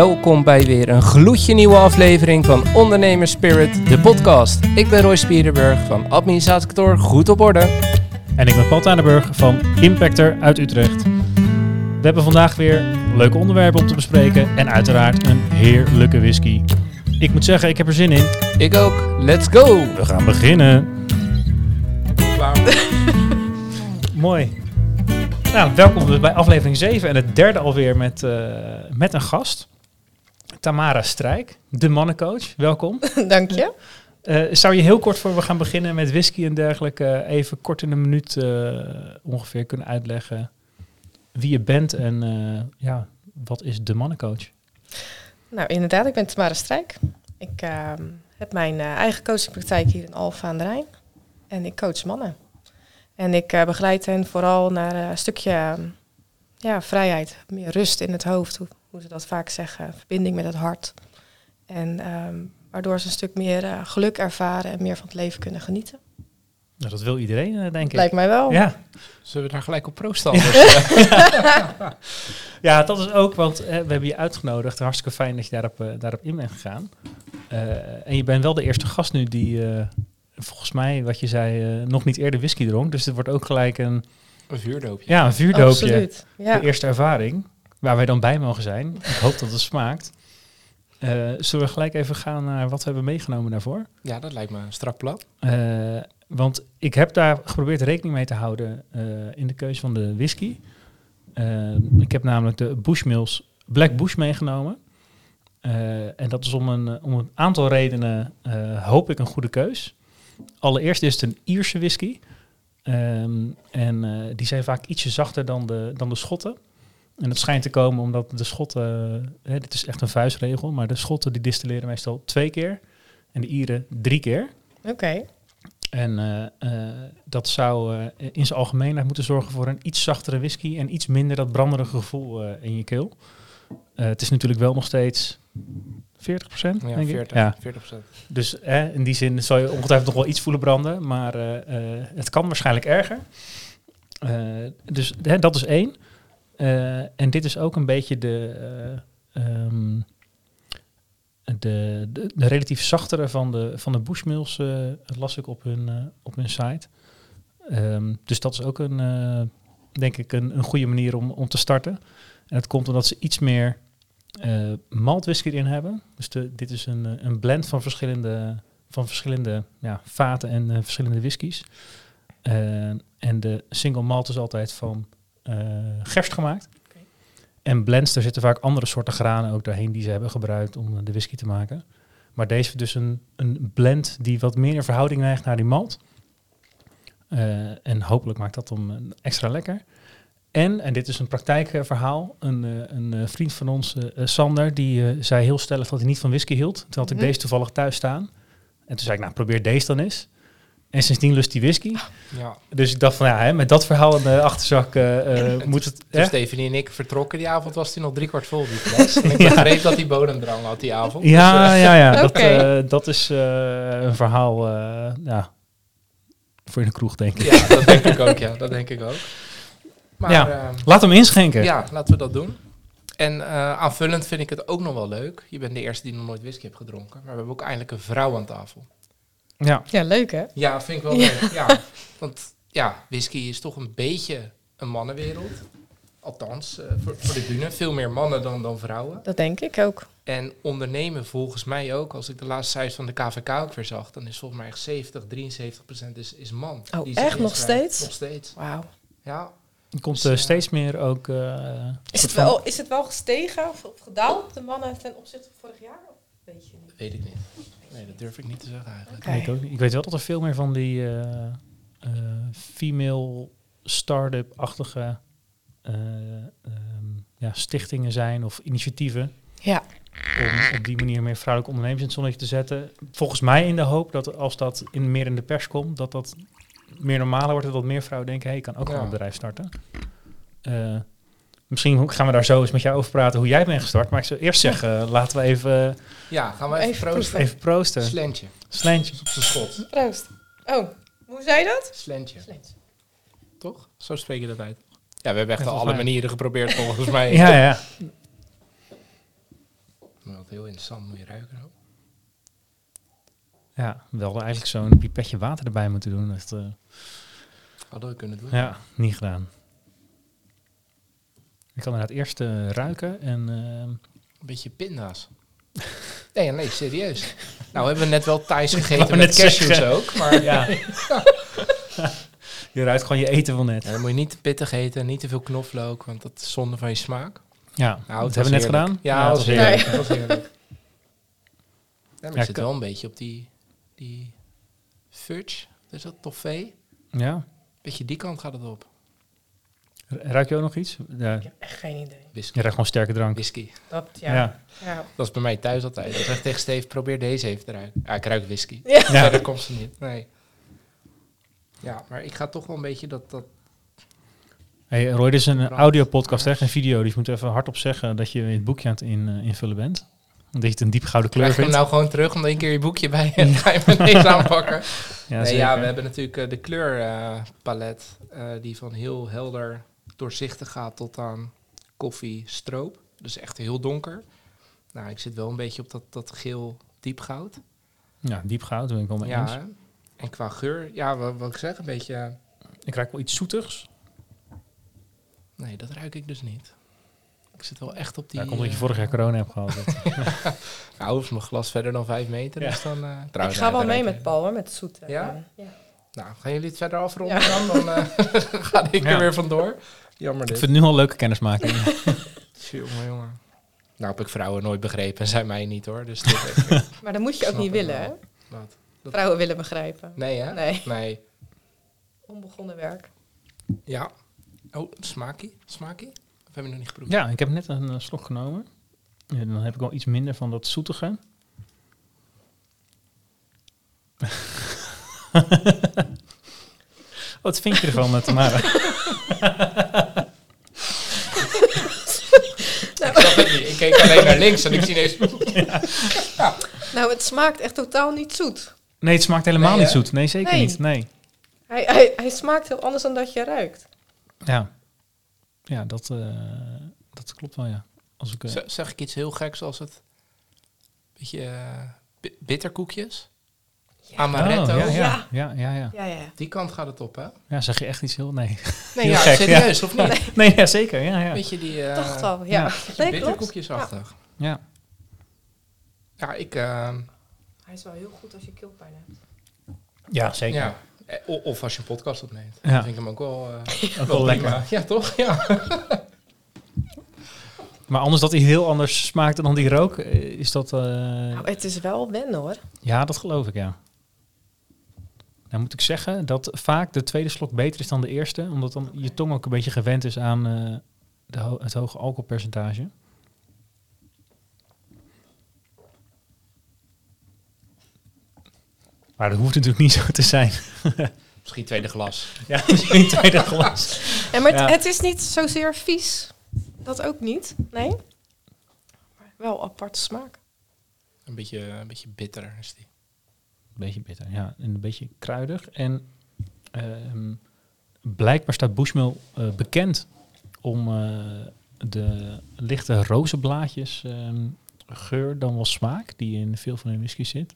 welkom bij weer een gloedje nieuwe aflevering van Ondernemers Spirit, de podcast. Ik ben Roy Spierenburg van Administratiekantoor Goed op Orde. En ik ben Paul Tanenburg van Impactor uit Utrecht. We hebben vandaag weer leuke onderwerpen om te bespreken en uiteraard een heerlijke whisky. Ik moet zeggen, ik heb er zin in. Ik ook. Let's go! We gaan beginnen. Mooi. Nou, welkom dus bij aflevering 7 en het derde alweer met, eh, met een gast. Tamara Strijk, de mannencoach. Welkom. Dank je. Eh, zou je heel kort voor we gaan beginnen met whisky en dergelijke eh, even kort in een minuut eh, ongeveer kunnen uitleggen wie je bent en ja, wat is de mannencoach? Nou, inderdaad, ik ben Tamara Strijk. Ik ehm, heb mijn eigen coachingpraktijk hier in Alphen aan de Rijn. En ik coach mannen. En ik begeleid hen vooral naar een stukje ehm, ja, vrijheid, meer rust in het hoofd, hoe, ze dat vaak zeggen, verbinding met het hart. En ehm, waardoor ze een stuk meer eh, geluk ervaren en meer van het leven kunnen genieten. Nou, dat wil iedereen, eh, denk ik. Lijkt mij wel. Ja. Zullen we daar gelijk op proosten? anders? ja, dat is ook, want eh, we hebben je uitgenodigd. Hartstikke fijn dat je daarop, daarop in bent gegaan. Eh, en je bent wel de eerste gast nu die, eh, volgens mij, wat je zei, eh, nog niet eerder whisky dronk. Dus dit wordt ook gelijk een, een vuurdoopje. ja, een vuurdoopje. Absoluut. Ja. de eerste ervaring, waar wij dan bij mogen zijn. Ik hoop dat het smaakt. Eh, zullen we gelijk even gaan naar wat we hebben meegenomen daarvoor? Ja, dat lijkt me een strak plan. Eh, want ik heb daar geprobeerd rekening mee te houden eh, in de keuze van de whisky. Ik heb namelijk de Bushmills Black Bush meegenomen. En dat is om een, om een aantal redenen, hoop ik, een goede keus. Allereerst is het een Ierse whisky. Ehm, en die zijn vaak ietsje zachter dan de, dan de Schotten. En dat schijnt te komen omdat de Schotten, hè, dit is echt een vuistregel, maar de Schotten die distilleren meestal twee keer en de Ieren drie keer. Oké. En eh, eh, dat zou eh, in zijn algemeenheid moeten zorgen voor een iets zachtere whisky en iets minder dat branderige gevoel eh, in je keel. Eh, het is natuurlijk wel nog steeds 40 Ja, denk ik. 40, Ja. 40 Dus hè, in die zin zal je ongetwijfeld nog wel iets voelen branden, maar eh, eh, het kan waarschijnlijk erger. Eh, dus hè, dat is één. Eh, en dit is ook een beetje de, eh, ehm, de, de, de relatief zachtere van de, van de Bushmills, eh, las ik op hun, op hun site. Ehm, dus dat is ook een, denk ik, een, een goede manier om, om te starten. En het komt omdat ze iets meer eh malt whisky erin hebben. Dus de, dit is een, een blend van verschillende, van verschillende ja, vaten en verschillende whiskies. En de single malt is altijd van gerst gemaakt. En blends, daar zitten vaak andere soorten granen ook doorheen die ze hebben gebruikt om eh, de whisky te maken. Maar deze is dus een, een blend die wat meer in verhouding neigt naar die malt. Eh, en hopelijk maakt dat hem eh, extra lekker. En, en dit is een praktijkverhaal, een, eh, een eh, vriend van ons, eh, eh, Sander, die eh, zei heel stellig dat hij niet van whisky hield. Toen had ik Mhm. deze toevallig thuis staan. En toen zei ik, nou probeer deze dan eens. En sindsdien lust hij whisky. Ja. Dus ik dacht van ja, hè, met dat verhaal in de achterzak eh, eh, moet het... Toen hè? Stephanie en ik vertrokken die avond, was hij nog drie kwart vol, die fles. En ik begreep dat hij bodemdrang had die avond. Ja, Dus, eh, ja, ja. Dat, Oké. eh, dat is eh, een verhaal eh, ja, voor in de kroeg, denk ik. ja, dat denk ik ook, ja. Dat denk ik ook. Maar Ja. ehm, Laat hem inschenken. ja, laten we dat doen. En eh, aanvullend vind ik het ook nog wel leuk. Je bent de eerste die nog nooit whisky heeft gedronken. Maar we hebben ook eindelijk een vrouw aan tafel. Ja. Ja, leuk hè? Ja, vind ik wel Ja. leuk. Ja. Want ja, whisky is toch een beetje een mannenwereld. Althans, eh, voor, voor de bühne. Veel meer mannen dan, dan vrouwen. Dat denk ik ook. En ondernemen volgens mij ook. Als ik de laatste cijfers van de KVK ook weer zag, dan is volgens mij echt 70, 73 procent is, is man. Oh, die echt? Nog steeds? Nog steeds. Wauw. Ja. Er komt Dus, eh, steeds meer ook... eh, Is het, wel, is het wel gestegen of, of gedaald, de mannen ten opzichte van vorig jaar? Of weet je niet? Dat weet ik niet. Nee, dat durf ik niet te zeggen eigenlijk. Nee, ik, ook niet. ik weet wel dat er veel meer van die eh, eh, female start-up-achtige eh, ehm, ja, stichtingen zijn of initiatieven. Ja. Om op die manier meer vrouwelijke ondernemers in het zonnetje te zetten. Volgens mij in de hoop dat als dat in, meer in de pers komt, dat dat meer normaler wordt. en Dat meer vrouwen denken, hé, ik kan ook Ja. een bedrijf starten. Eh, misschien gaan we daar zo eens met jou over praten hoe jij bent gestart. Maar ik zou eerst zeggen, laten we even, Ja, gaan we even, Even proosten. even proosten. Slentje. Slentje. Op zijn schot. Proost. Oh, hoe zei je dat? Slentje. Slentje. Toch? Zo spreek je dat uit. Ja, we hebben echt volgens alle mij. manieren geprobeerd volgens mij. Ja, ja. heel interessant. Moet je ruiken ook. Ja, wel eigenlijk zo'n pipetje water erbij moeten doen. Dat, eh, Hadden we kunnen doen. ja, niet gedaan. Ik kan inderdaad eerst eh, ruiken en... ehm, Een beetje pinda's. nee, nee, serieus. Nou hebben we net wel Thais gegeten met cashews zeggen. ook. Maar ja. je ruikt gewoon je eten van net. Ja, dan moet je niet te pittig eten, niet te veel knoflook, want dat is zonde van je smaak. Ja, Nou, dat hebben we net heerlijk. gedaan. Ja, dat was was heerlijk. Dat was heerlijk. Ja, maar Ja, ik zit wel een beetje op die, die fudge, is dat toffee? Ja. Beetje die kant gaat het op. Ruik je ook nog iets? Ja, Ik heb echt geen idee. Whisky. je ruikt gewoon sterke drank. Whisky. Dat, Ja. ja. ja. Dat is bij mij thuis altijd. Ik zeg tegen Steve, probeer deze even te ruiken. Ja, ik ruik whisky. Ja. Ja. Verder komt ze niet. Nee. Ja, maar ik ga toch wel een beetje dat... dat Hey, Roy, dit is een audiopodcast, hè, geen video. Dus je moet even hardop zeggen dat je het boekje aan het in, eh, invullen bent. Dat je het een diepgouden kleur krijg je hem vindt. nou gewoon terug om één keer je boekje bij en ga je me ineens aanpakken. ja, nee, ja, we hebben natuurlijk eh, de kleurpalet eh, die van heel helder doorzichtig gaat tot aan koffie stroop. Dus echt heel donker. Nou, ik zit wel een beetje op dat, dat geel diepgoud. Ja, diep goud, daar ben ik wel mee Ja, eens. hè? en qua geur, ja, wat, wat ik zeg, een beetje... eh, Ik ruik wel iets zoetigs. Nee, dat ruik ik dus niet. Ik zit wel echt op die... Ja, komt omdat je eh, vorig jaar corona hebt gehad. Nou, hoeft mijn glas verder dan vijf meter. Ja. Dus dan, eh, Ik trouwens, ga nee, wel mee met. Paul hoor, met het zoete. Ja? ja. Nou, gaan jullie het verder afronden Ja. dan? Dan eh, ga ik Ja. er weer vandoor. Jammer ik dit. vind het nu al leuke kennismaking. Jongen, jongen. Nou heb ik vrouwen nooit begrepen en zij mij niet hoor. Dus ik- Maar dat moet je ook niet ik willen, hè? Wat? Dat- Vrouwen willen begrijpen. Nee hè? Nee. Nee. Onbegonnen werk. Ja. Oh, smaakie? Smaakie? Of heb je nog niet geproefd? ja, ik heb net een eh, slok genomen. Ja, dan heb ik wel iets minder van dat zoetige. Wat vind je ervan, eh, Ik snap het niet. Ik keek alleen naar links en ik zie ineens... Nou, het smaakt echt totaal niet zoet. Nee, het smaakt helemaal Nee, niet zoet. Nee, zeker Nee. niet. Nee. Hij, hij, hij smaakt heel anders dan dat je ruikt. Ja, ja dat, eh, dat klopt wel, ja. Als ik, eh, Zeg ik iets heel geks als het... Beetje eh, bi- bitterkoekjes? Amaretto? Oh, ja, ja, Ja. ja, ja, ja. Ja, ja. Die kant gaat het op, hè? Ja, zeg je echt iets heel... Nee, Nee, Heel ja, gek, serieus, of niet? nee ja, zeker. Ja, ja. Beetje die... eh Dacht al, ja. ja. beetje Nee, bitterkoekjesachtig. ja. Ja, ik... eh, Hij is wel heel goed als je keelpijn hebt. ja zeker. ja. Eh, o- Of als je een podcast opneemt. Ja. Dan vind ik hem ook wel... eh, Ook wel lekker. prima. Ja, toch? Ja. Maar anders dat hij heel anders smaakt dan die rook, is dat... eh, Nou, het is wel wennen hoor. Ja, dat geloof ik, ja. Nou moet ik zeggen dat vaak de tweede slok beter is dan de eerste, omdat dan je tong ook een beetje gewend is aan eh, de ho- het hoge alcoholpercentage. Maar dat hoeft natuurlijk niet zo te zijn. Misschien tweede glas. Ja, misschien tweede glas. Ja, maar het, Ja. het is niet zozeer vies. Dat ook niet. Nee. Maar wel aparte smaak. Een beetje, een beetje bitter is die. Beetje bitter, ja. En een beetje kruidig. En ehm, blijkbaar staat Bushmill eh, bekend om eh, de lichte rozenblaadjes ehm, geur dan wel smaak die in veel van hun whisky zit.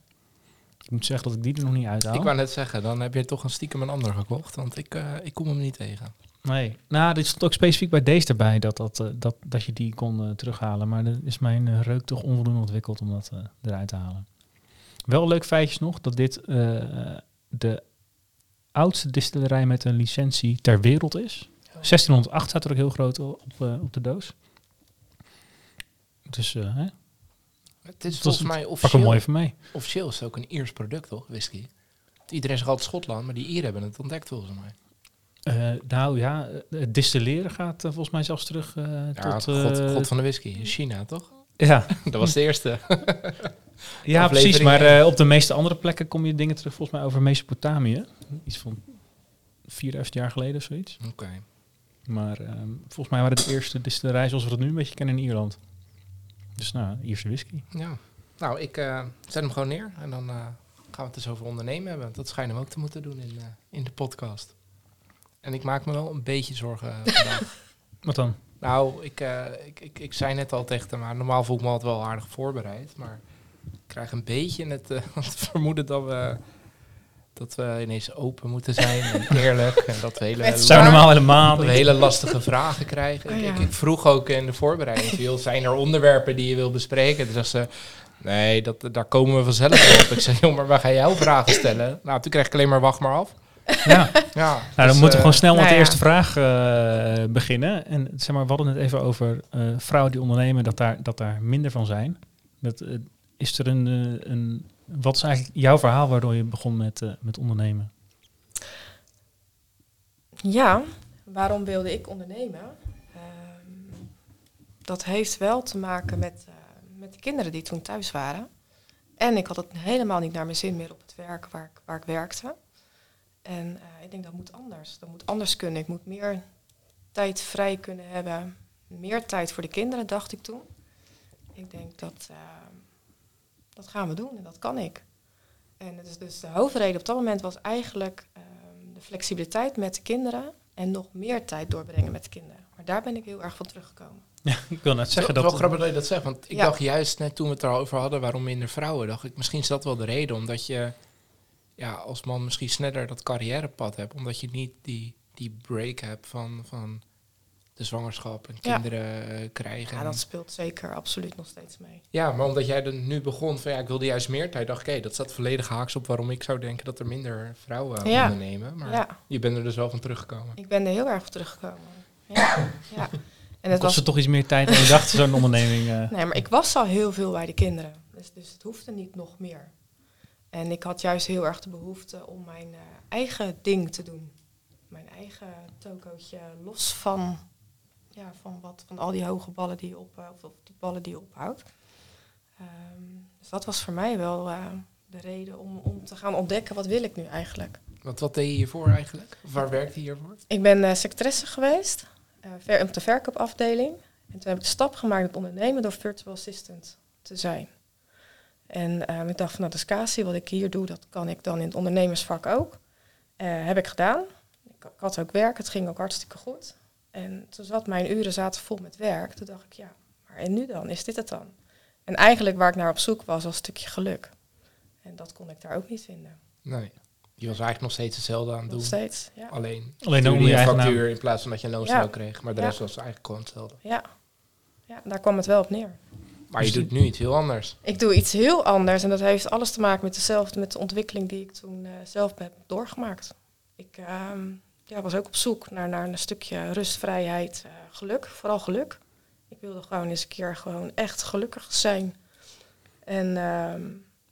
Ik moet zeggen dat ik die er nog niet uithaal. Ik wou net zeggen, dan heb je toch een stiekem een ander gekocht. Want ik, eh, ik kom hem niet tegen. Nee. Nou, dit stond ook specifiek bij deze erbij dat, dat, dat, dat je die kon terughalen. Maar dan is mijn reuk toch onvoldoende ontwikkeld om dat eruit te halen. Wel leuk feitjes nog dat dit eh, de oudste distillerij met een licentie ter wereld is. 1608 staat er ook heel groot op, eh, op de doos. Dus eh, hè, Het is volgens mij pak officieel, mooie van mij. officieel is het ook een Iers product, toch? Whisky. Iedereen zegt altijd Schotland, maar die Ieren hebben het ontdekt volgens mij. Eh, nou ja, eh, het distilleren gaat eh, volgens mij zelfs terug eh, Ja, tot... god, eh, god van de whisky. China, toch? Ja, Dat was de eerste. Ja, precies. Maar eh, op de meeste andere plekken kom je dingen terug, volgens mij over Mesopotamië. Iets van 4000 jaar geleden of zoiets. Oké. Maar ehm, volgens mij waren het de eerste distillerijen zoals we dat nu een beetje kennen in Ierland. Dus nou, Ierse whisky. Ja. Nou, ik eh, zet hem gewoon neer. En dan eh, gaan we het eens over ondernemen hebben. Dat schijnen we ook te moeten doen in, in de podcast. En ik maak me wel een beetje zorgen vandaag. Wat dan? Nou, ik, eh, ik, ik, ik zei net al tegen hem, maar normaal voel ik me altijd wel aardig voorbereid. Maar ik krijg een beetje het, eh, het vermoeden dat we, dat we ineens open moeten zijn en eerlijk. En dat we hele, we normaal helemaal dat we hele lastige vragen krijgen. Oh, Ik, ja. ik, ik vroeg ook in de voorbereiding, veel, zijn er onderwerpen die je wil bespreken? Dus als ze, nee, dat, daar komen we vanzelf op. Ik zei, joh, maar waar ga jij jouw vragen stellen? Nou, toen kreeg ik alleen maar wacht maar af. Ja. Ja, Nou, dan dus, moeten we eh, gewoon snel met nou de ja. eerste vraag eh, beginnen. En zeg maar, we hadden het even over eh, vrouwen die ondernemen, dat daar, dat daar minder van zijn. Dat, is er een, eh, een, wat is eigenlijk jouw verhaal waardoor je begon met, eh, met ondernemen? Ja, waarom wilde ik ondernemen? Ehm, dat heeft wel te maken met, eh, met de kinderen die toen thuis waren. En ik had het helemaal niet naar mijn zin meer op het werk waar ik, waar ik werkte. En eh, ik denk dat moet anders. Dat moet anders kunnen. Ik moet meer tijd vrij kunnen hebben. Meer tijd voor de kinderen, dacht ik toen. Ik denk dat eh, dat gaan we doen en dat kan ik. En het is dus de hoofdreden op dat moment was eigenlijk ehm, de flexibiliteit met de kinderen en nog meer tijd doorbrengen met de kinderen. Maar daar ben ik heel erg van teruggekomen. Ja, ik wil net Het zeggen is wel dat... grappig dat je dat zegt, want ik Ja. dacht juist net toen we het erover hadden, waarom minder vrouwen, dacht ik, misschien is dat wel de reden, omdat je ja, als man misschien sneller dat carrièrepad hebt, omdat je niet die, die break hebt van, van de zwangerschap en kinderen eh, krijgen. Ja, dat speelt zeker absoluut nog steeds mee. ja, maar omdat jij er nu begon van ja, ik wilde juist meer tijd, dacht ik, hé, dat staat volledig haaks op waarom ik zou denken dat er minder vrouwen Ja. ondernemen. Maar Ja, je bent er dus wel van teruggekomen. ik ben er heel erg op teruggekomen. Ja, ja. En het kost was, toch iets meer tijd dan je dacht, zo'n onderneming. eh. nee, maar ik was al heel veel bij de kinderen. Dus, dus het hoefde niet nog meer. En ik had juist heel erg de behoefte om mijn eh, eigen ding te doen. Mijn eigen tokootje, los van, ja, van, wat, van al die hoge ballen die je op, eh, of die ballen die je ophoudt. Ehm, dus dat was voor mij wel eh, de reden om, om te gaan ontdekken wat wil ik nu eigenlijk. Want wat deed je hiervoor eigenlijk? Of waar werkte je hiervoor? Ik ben eh, secretaresse geweest ver, op de verkoopafdeling. En toen heb ik de stap gemaakt met ondernemen door virtual assistant te zijn. En eh, ik dacht van, nou, dat is wat ik hier doe, dat kan ik dan in het ondernemersvak ook. Eh, heb ik gedaan. Ik, ik had ook werk, het ging ook hartstikke goed. En toen zat mijn uren zaten vol met werk. Toen dacht ik, ja, maar en nu dan? Is dit het dan? En eigenlijk waar ik naar op zoek was, was een stukje geluk. En dat kon ik daar ook niet vinden. Nee. Je was eigenlijk nog steeds hetzelfde aan het Nog doen. steeds, ja. Alleen, Alleen dan je factuur in plaats van dat je een loonstel Ja. kreeg. Maar de Ja. rest was eigenlijk gewoon hetzelfde. Ja. ja, daar kwam het wel op neer. Maar je doet nu iets heel anders. Ik doe iets heel anders en dat heeft alles te maken met dezelfde, met de ontwikkeling die ik toen eh, zelf heb doorgemaakt. Ik ehm, ja, was ook op zoek naar, naar een stukje rust, vrijheid, eh, geluk, vooral geluk. Ik wilde gewoon eens een keer gewoon echt gelukkig zijn. En, ehm,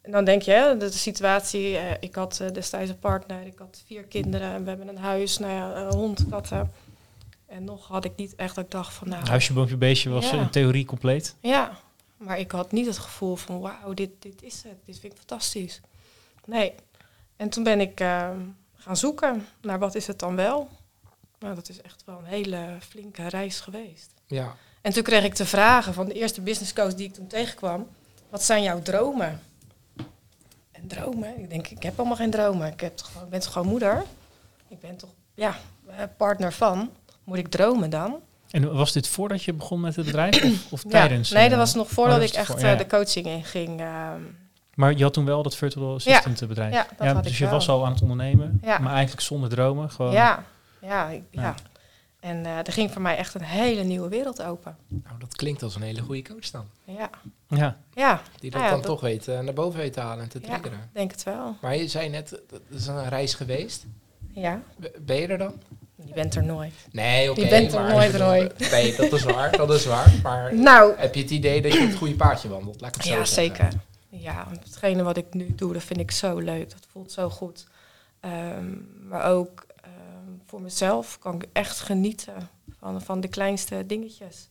en dan denk je, hè, de, de situatie, eh, ik had destijds een partner, ik had vier kinderen en we hebben een huis, nou ja, een hond, katten. En nog had ik niet echt dat ik dacht van, nou, Huisje, boompje, beestje was Ja. in theorie compleet. ja, maar ik had niet het gevoel van wauw, dit, dit is het, dit vind ik fantastisch. Nee. En toen ben ik ehm, gaan zoeken naar wat is het dan wel. Nou, dat is echt wel een hele flinke reis geweest. Ja. En toen kreeg ik de vragen van de eerste business coach die ik toen tegenkwam. Wat zijn jouw dromen? En dromen? Ik denk, ik heb allemaal geen dromen. Ik, heb toch gewoon, ik ben toch gewoon moeder? Ik ben toch, ja, eh, partner van. Moet ik dromen dan? En was dit voordat je begon met het bedrijf of, of Ja. tijdens? Nee, eh, dat was nog voordat oh, ik echt voor- eh, ja, ja. de coaching inging. ehm, Maar je had toen wel dat virtual assistant bedrijf. ja, dat had dus ik je wel. was al aan het ondernemen, Ja. maar eigenlijk zonder dromen. Gewoon. Ja, ja, ik- ja. Ja. En eh, er ging voor mij echt een hele nieuwe wereld open. Nou, dat klinkt als een hele goede coach dan. Ja, ja. ja, Die dat Ah, ja, dan dat- toch weet eh, naar boven weet te halen en te Ja. triggeren. denk het wel. Maar je zei net, dat is een reis geweest. Ja, Ben je er dan? Je bent er nooit. Nee, oké. Je bent er maar- nooit, Roy. Nee, dat is waar. Dat is waar. Maar Nou, heb je het idee dat je het goede paadje wandelt? Laat ik het zo ja, zeggen. zeker. Ja, hetgene wat ik nu doe, dat vind ik zo leuk. Dat voelt zo goed. Ehm, maar ook ehm, voor mezelf kan ik echt genieten van, van de kleinste dingetjes.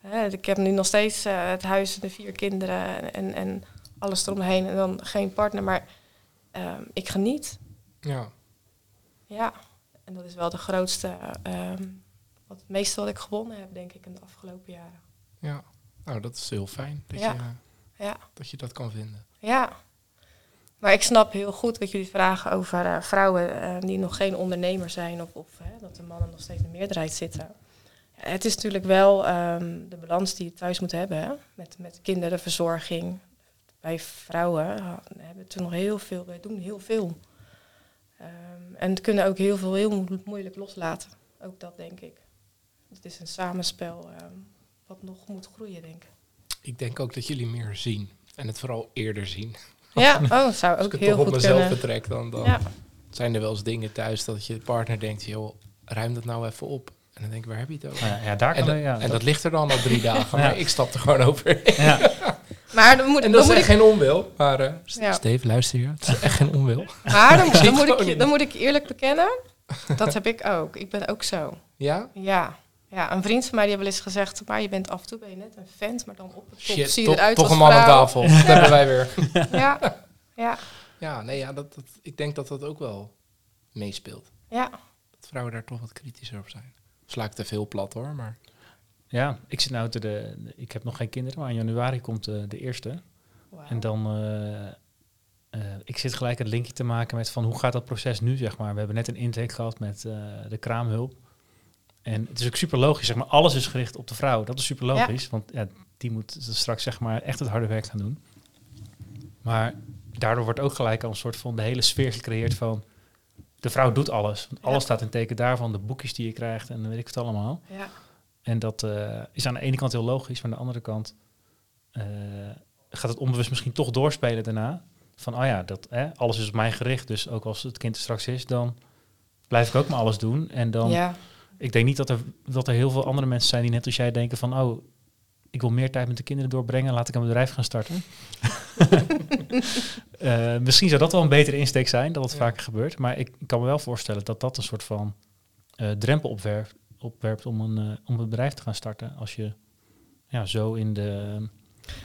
Hè, ik heb nu nog steeds eh, het huis en de vier kinderen en, en alles eromheen. En dan geen partner, maar ehm, ik geniet. Ja. Ja, en dat is wel de grootste, ehm, wat het meeste wat ik gewonnen heb, denk ik, in de afgelopen jaren. ja. Nou, dat is heel fijn dat, Ja. je, Ja. dat je dat kan vinden. Ja. Maar ik snap heel goed wat jullie vragen over eh, vrouwen eh, die nog geen ondernemer zijn of, of hè, dat de mannen nog steeds in de meerderheid zitten. Het is natuurlijk wel ehm, de balans die je thuis moet hebben. Hè? Met, met kinderenverzorging. Wij vrouwen ha- hebben toen nog heel veel, wij doen heel veel. Ehm, en kunnen ook heel veel heel mo- moeilijk loslaten. Ook dat denk ik. Het is een samenspel ehm, wat nog moet groeien, denk ik. Ik denk ook dat jullie meer zien. En het vooral eerder zien. Ja, oh, het zou Als ook ik het heel toch op goed mezelf kunnen. betrek, dan, dan Ja, zijn er wel eens dingen thuis dat je partner denkt, joh, ruim dat nou even op. En dan denk ik, waar heb je het over? Ja, ja, daar En, kan dat, ja, en dat ligt er dan al drie dagen, Ja. maar ik stap er gewoon over. ja. maar dan moet, En dan dat is moet echt ik, geen onwil. Maar eh Ja. Steve, luister je? Het is echt geen onwil. maar dan, dan, moet ik, dan moet ik eerlijk bekennen, dat heb ik ook. Ik ben ook zo. Ja? Ja. ja, een vriend van mij die heeft wel eens gezegd, maar je bent af en toe ben je net een vent, maar dan op het top Shit, zie je eruit toch als een man aan tafel. Dat hebben wij weer. Ja, ja, Ja, nee, ja dat, dat, ik denk dat dat ook wel meespeelt. ja. Dat vrouwen daar toch wat kritischer op zijn. Sla ik te veel plat hoor, maar... ja, ik zit nou te de, ik heb nog geen kinderen, maar in januari komt eh, de eerste. En dan, eh, ik zit gelijk het linkje te maken met van hoe gaat dat proces nu, zeg maar. We hebben net een intake gehad met de kraamhulp. En het is ook super logisch, zeg maar, alles is gericht op de vrouw. Dat is super logisch, want ja, die moet straks zeg maar echt het harde werk gaan doen. Maar daardoor wordt ook gelijk al een soort van de hele sfeer gecreëerd van de vrouw doet alles. Want alles Ja. staat in teken daarvan, de boekjes die je krijgt en weet ik het allemaal. Ja, En dat eh, is aan de ene kant heel logisch, maar aan de andere kant eh, gaat het onbewust misschien toch doorspelen daarna. Van, oh ja, dat, hè, alles is op mij gericht, dus ook als het kind er straks is, dan blijf ik ook maar alles doen. En dan, ja, ik denk niet dat er, dat er heel veel andere mensen zijn die net als jij denken van, oh, ik wil meer tijd met de kinderen doorbrengen, laat ik een bedrijf gaan starten. Eh, misschien zou dat wel een betere insteek zijn, dat het Ja. vaker gebeurt. Maar ik kan me wel voorstellen dat dat een soort van drempel opwerpt, opwerpt om, een, eh, om een bedrijf te gaan starten. Als je ja, zo in de,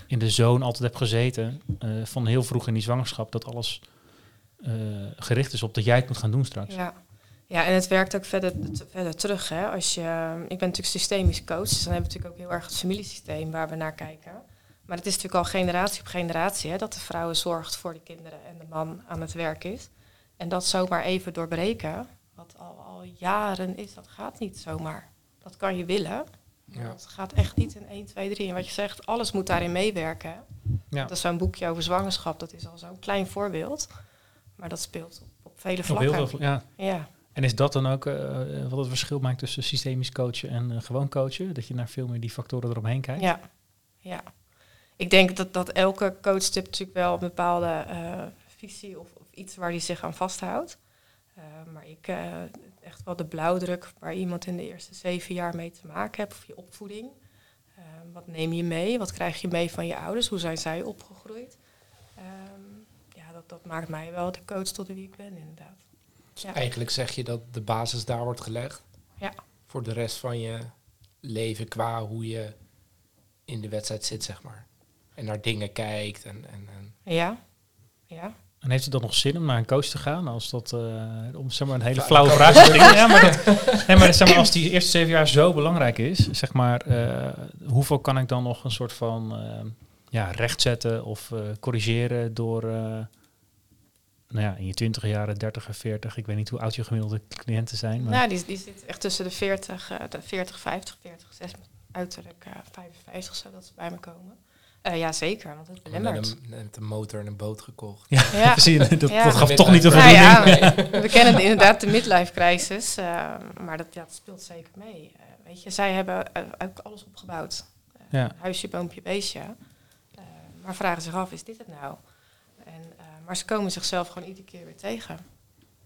in de zone altijd hebt gezeten, eh, van heel vroeg in die zwangerschap, dat alles eh, gericht is op dat jij het moet gaan doen straks. ja. Ja, en het werkt ook verder, verder terug. Hè? Als je, ik ben natuurlijk systemisch coach, dus dan hebben we natuurlijk ook heel erg het familiesysteem waar we naar kijken. Maar het is natuurlijk al generatie op generatie hè, dat de vrouw zorgt voor de kinderen en de man aan het werk is. En dat zomaar even doorbreken, wat al, al jaren is, dat gaat niet zomaar. Dat kan je willen, Ja. dat gaat echt niet in 1, 2, 3. En wat je zegt, alles moet daarin meewerken. Ja. Dat is zo'n boekje over zwangerschap, dat is al zo'n klein voorbeeld. Maar dat speelt op, op vele vlakken. veel, ja. Ja. En is dat dan ook eh, wat het verschil maakt tussen systemisch coachen en eh, gewoon coachen? Dat je naar veel meer die factoren eromheen kijkt? Ja, ja. Ik denk dat, dat elke coach tip natuurlijk wel een bepaalde eh, visie of, of iets waar hij zich aan vasthoudt. Eh, maar ik eh, echt wel de blauwdruk waar iemand in de eerste zeven jaar mee te maken heeft, of je opvoeding. Eh, wat neem je mee? Wat krijg je mee van je ouders? Hoe zijn zij opgegroeid? Ehm, ja, dat, dat maakt mij wel de coach tot wie ik ben, inderdaad. Ja. Eigenlijk zeg je dat de basis daar wordt gelegd. Ja. Voor de rest van je leven qua hoe je in de wedstrijd zit, zeg maar. En naar dingen kijkt en... en, en Ja, ja. En heeft het dan nog zin om naar een coach te gaan? Als dat, eh, om zeg maar een hele Ja, flauwe dat vraag te stellen. Ja, maar, dat, nee, maar zeg maar, als die eerste zeven jaar zo belangrijk is, zeg maar, eh, hoeveel kan ik dan nog een soort van eh, ja, rechtzetten of eh, corrigeren door, eh, nou ja, in je twintig jaren, dertig en veertig, ik weet niet hoe oud je gemiddelde cliënten zijn, maar Nou, die, die zit echt tussen de 40, eh, de 40 50, 40, 60, uiterlijk eh 55, zodat ze bij me komen. Eh ja, zeker, want het en belemmert. net een motor en een boot gekocht. ja, Ja. precies, dat, Ja. dat gaf toch niet de Nou voldoening. ja, we kennen inderdaad de midlife crisis, eh, maar dat, ja, dat speelt zeker mee. Eh, weet je, zij hebben ook alles opgebouwd. Eh, Ja. Huisje, boompje, beestje. Eh, maar vragen zich af, is dit het nou? En, eh, maar ze komen zichzelf gewoon iedere keer weer tegen.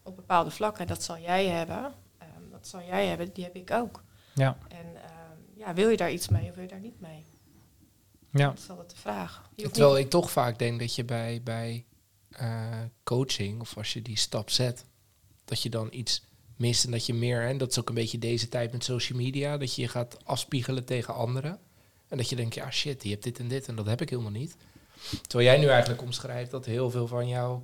Op bepaalde vlakken. Dat zal jij hebben. ehm, dat zal jij hebben, die heb ik ook. Ja, En ehm, ja, wil je daar iets mee of wil je daar niet mee? Ja. Dat is altijd de vraag. Terwijl ik toch vaak denk dat je bij, bij eh, coaching, of als je die stap zet, dat je dan iets mist en dat je meer, en dat is ook een beetje deze tijd met social media, dat je je gaat afspiegelen tegen anderen. En dat je denkt, ja shit, die hebt dit en dit en dat heb ik helemaal niet. Terwijl jij nu eigenlijk omschrijft dat heel veel van jouw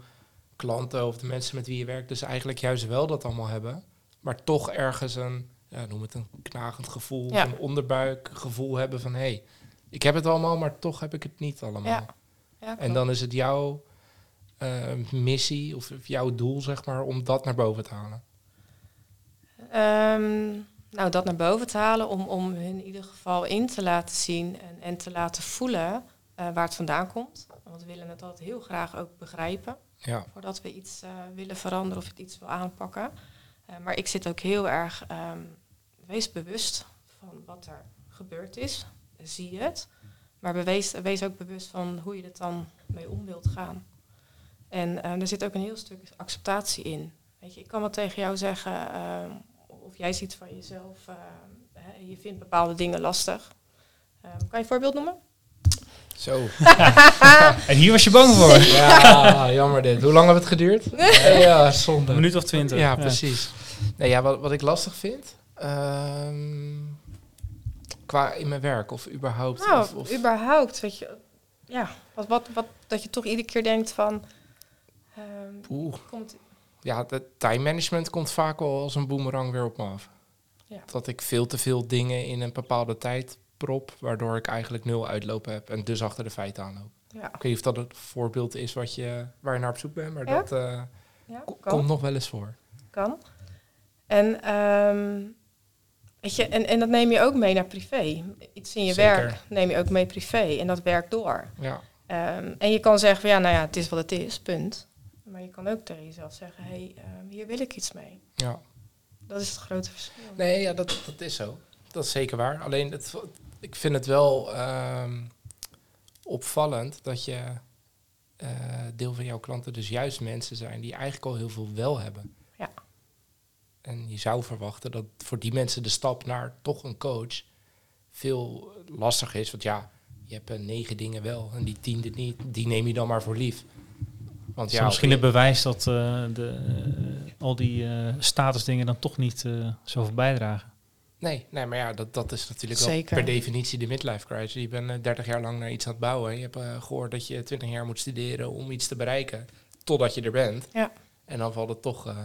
klanten of de mensen met wie je werkt, dus eigenlijk juist wel dat allemaal hebben, maar toch ergens een, ja, noem het een knagend gevoel, Ja. een onderbuikgevoel hebben van hé, hey, ik heb het allemaal, maar toch heb ik het niet allemaal. Ja. Ja, En dan is het jouw eh, missie of jouw doel, zeg maar, om dat naar boven te halen. Ehm, nou, dat naar boven te halen om, om hun in ieder geval in te laten zien en, en te laten voelen eh, waar het vandaan komt. Want we willen het altijd heel graag ook begrijpen Ja, voordat we iets eh, willen veranderen of iets wil aanpakken. Maar ik zit ook heel erg, ehm, wees bewust van wat er gebeurd is. Zie het. Maar wees, wees ook bewust van hoe je er dan mee om wilt gaan. En eh, er zit ook een heel stuk acceptatie in. Weet je, ik kan wel tegen jou zeggen, ehm, of jij ziet van jezelf, ehm, hè, je vindt bepaalde dingen lastig. Ehm, kan je een voorbeeld noemen? zo. En hier was je bang voor. Ja, jammer dit. Hoe lang heeft het geduurd? ja, zonde. Een minuut of twintig. Ja, precies. Nee, ja, wat, wat ik lastig vind, ehm, qua in mijn werk of überhaupt. Nou, of, of- überhaupt, weet je, ja, wat, wat, wat, dat je toch iedere keer denkt van, ehm, Oeh, komt, ja, het time management komt vaak wel als een boemerang weer op me af. Ja. Dat ik veel te veel dingen in een bepaalde tijd prop, waardoor ik eigenlijk nul uitlopen heb en dus achter de feiten aanloop. ja, Ik weet niet of dat het voorbeeld is wat je, waar je naar op zoek bent, maar Ja. dat kan, komt nog wel eens voor. kan. En, ehm, weet je, en, en dat neem je ook mee naar privé. Iets in je Zeker. werk neem je ook mee privé en dat werkt door. Ja, Ehm, en je kan zeggen van ja, nou ja, het is wat het is, punt. Maar je kan ook tegen jezelf zeggen, hé, hey, ehm, hier wil ik iets mee. ja. Dat is het grote verschil. Nee, ja, dat, dat is zo. Dat is zeker waar. Alleen, het, ik vind het wel ehm, opvallend dat je eh, deel van jouw klanten dus juist mensen zijn die eigenlijk al heel veel wel hebben. En je zou verwachten dat voor die mensen de stap naar toch een coach veel lastiger is. Want ja, je hebt eh, negen dingen wel en die tiende niet. Die neem je dan maar voor lief. Want ja, misschien het bewijs dat eh, de, eh, al die eh, statusdingen dan toch niet eh, zoveel bijdragen. Nee, nee, maar ja, dat, dat is natuurlijk wel per definitie de midlife crisis. Je bent eh, 30 jaar lang naar iets aan het bouwen. Je hebt eh, gehoord dat je 20 jaar moet studeren om iets te bereiken. Totdat je er bent. Ja. En dan valt het toch...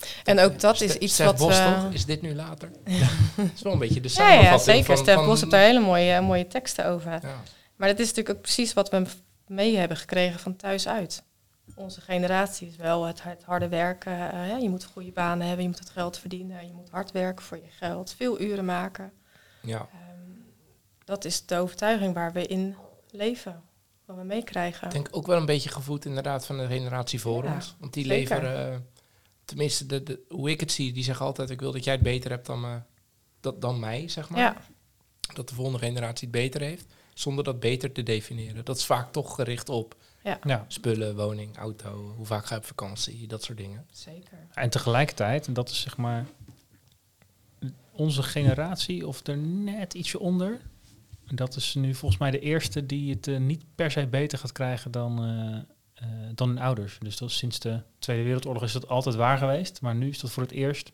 eh, En ook dat is iets Stef wat... Bos, eh, toch? Is dit nu later? Dat is wel een beetje de samenvatting ja, zeker. van... Stef van- Bos heeft daar hele mooie, mooie teksten over. Ja, Maar dat is natuurlijk ook precies wat we mee hebben gekregen van thuis uit. Onze generatie is wel het, het harde werken. eh, je moet goede banen hebben, je moet het geld verdienen. Je moet hard werken voor je geld, veel uren maken. ja. Ehm, dat is de overtuiging waar we in leven, wat we meekrijgen. Ik denk ook wel een beetje gevoed inderdaad van de generatie voor Ja, ons. Want die zeker. leveren, eh, tenminste de, de, hoe ik het zie, die zeggen altijd... ik wil dat jij het beter hebt dan, me- dat, dan mij, zeg maar. Ja, dat de volgende generatie het beter heeft, zonder dat beter te definiëren. Dat is vaak toch gericht op Ja. spullen, woning, auto, hoe vaak ga je op vakantie, dat soort dingen. zeker. En tegelijkertijd, en dat is zeg maar onze generatie of er net ietsje onder. En Dat is nu volgens mij de eerste die het eh, niet per se beter gaat krijgen dan, eh, eh, dan hun ouders. Dus dat sinds de Tweede Wereldoorlog is dat altijd waar geweest. Maar nu is dat voor het eerst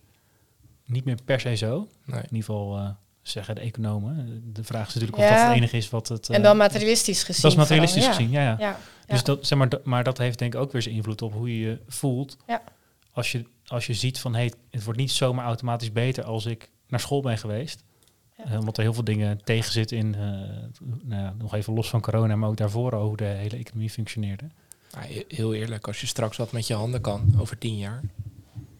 niet meer per se zo. Nee. In ieder geval eh, zeggen de economen. De vraag is natuurlijk Ja. of dat het enige is wat het... eh, en dan materialistisch gezien. Dat is materialistisch vooral, gezien, ja. ja. Ja, ja, Dus ja. dat, zeg maar, dat- maar dat heeft denk ik ook weer zijn invloed op hoe je je voelt. Ja. Als, je, als je ziet van, hey, het wordt niet zomaar automatisch beter als ik naar school ben geweest. Ja. Eh, omdat er heel veel dingen tegen zitten in, eh, nou ja, nog even los van corona, maar ook daarvoor al hoe de hele economie functioneerde. Nou, he- heel eerlijk, als je straks wat met je handen kan over tien jaar,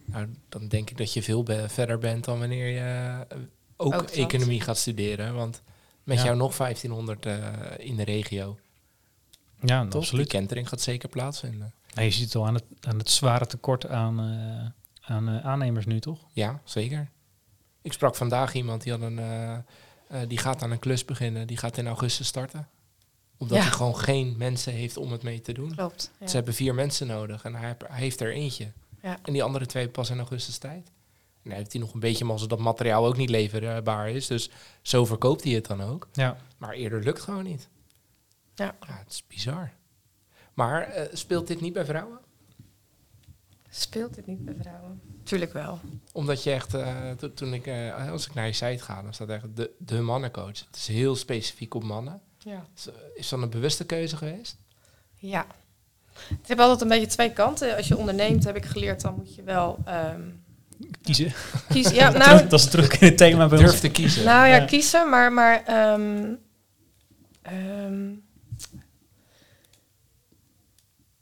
nou, dan denk ik dat je veel be- verder bent dan wanneer je eh, ook, economie gaat studeren. Want met Ja. jou nog 1500 eh, in de regio, Ja, toch? Die kentering gaat zeker plaatsvinden. En je ziet het al aan het, aan het zware tekort aan, eh, aan aannemers nu, toch? Ja, zeker. Ik sprak vandaag iemand die, had een, eh, eh, die gaat aan een klus beginnen. Die gaat in augustus starten. Omdat Ja. hij gewoon geen mensen heeft om het mee te doen. Klopt. Ja. Ze hebben vier mensen nodig en hij, hij heeft er eentje. Ja. En die andere twee pas in augustus tijd. En dan heeft hij nog een beetje mazzel dat materiaal ook niet leverbaar is. Dus zo verkoopt hij het dan ook. Ja. Maar eerder lukt gewoon niet. Ja. Ja, het is bizar. Maar eh, speelt dit niet bij vrouwen? Speelt dit niet bij vrouwen? Tuurlijk wel. Omdat je echt, eh, to- toen ik, eh, als ik naar je site ga, dan staat echt de, de mannencoach. Het is heel specifiek op mannen. Ja. Is, is dat een bewuste keuze geweest? Ja. Het heeft altijd een beetje twee kanten. Als je onderneemt, heb ik geleerd, dan moet je wel ehm, Kiezen. kiezen. Ja, nou, dat is terug in het thema bij Durf ons. te kiezen. nou ja, Ja. kiezen, maar, maar ehm, ehm,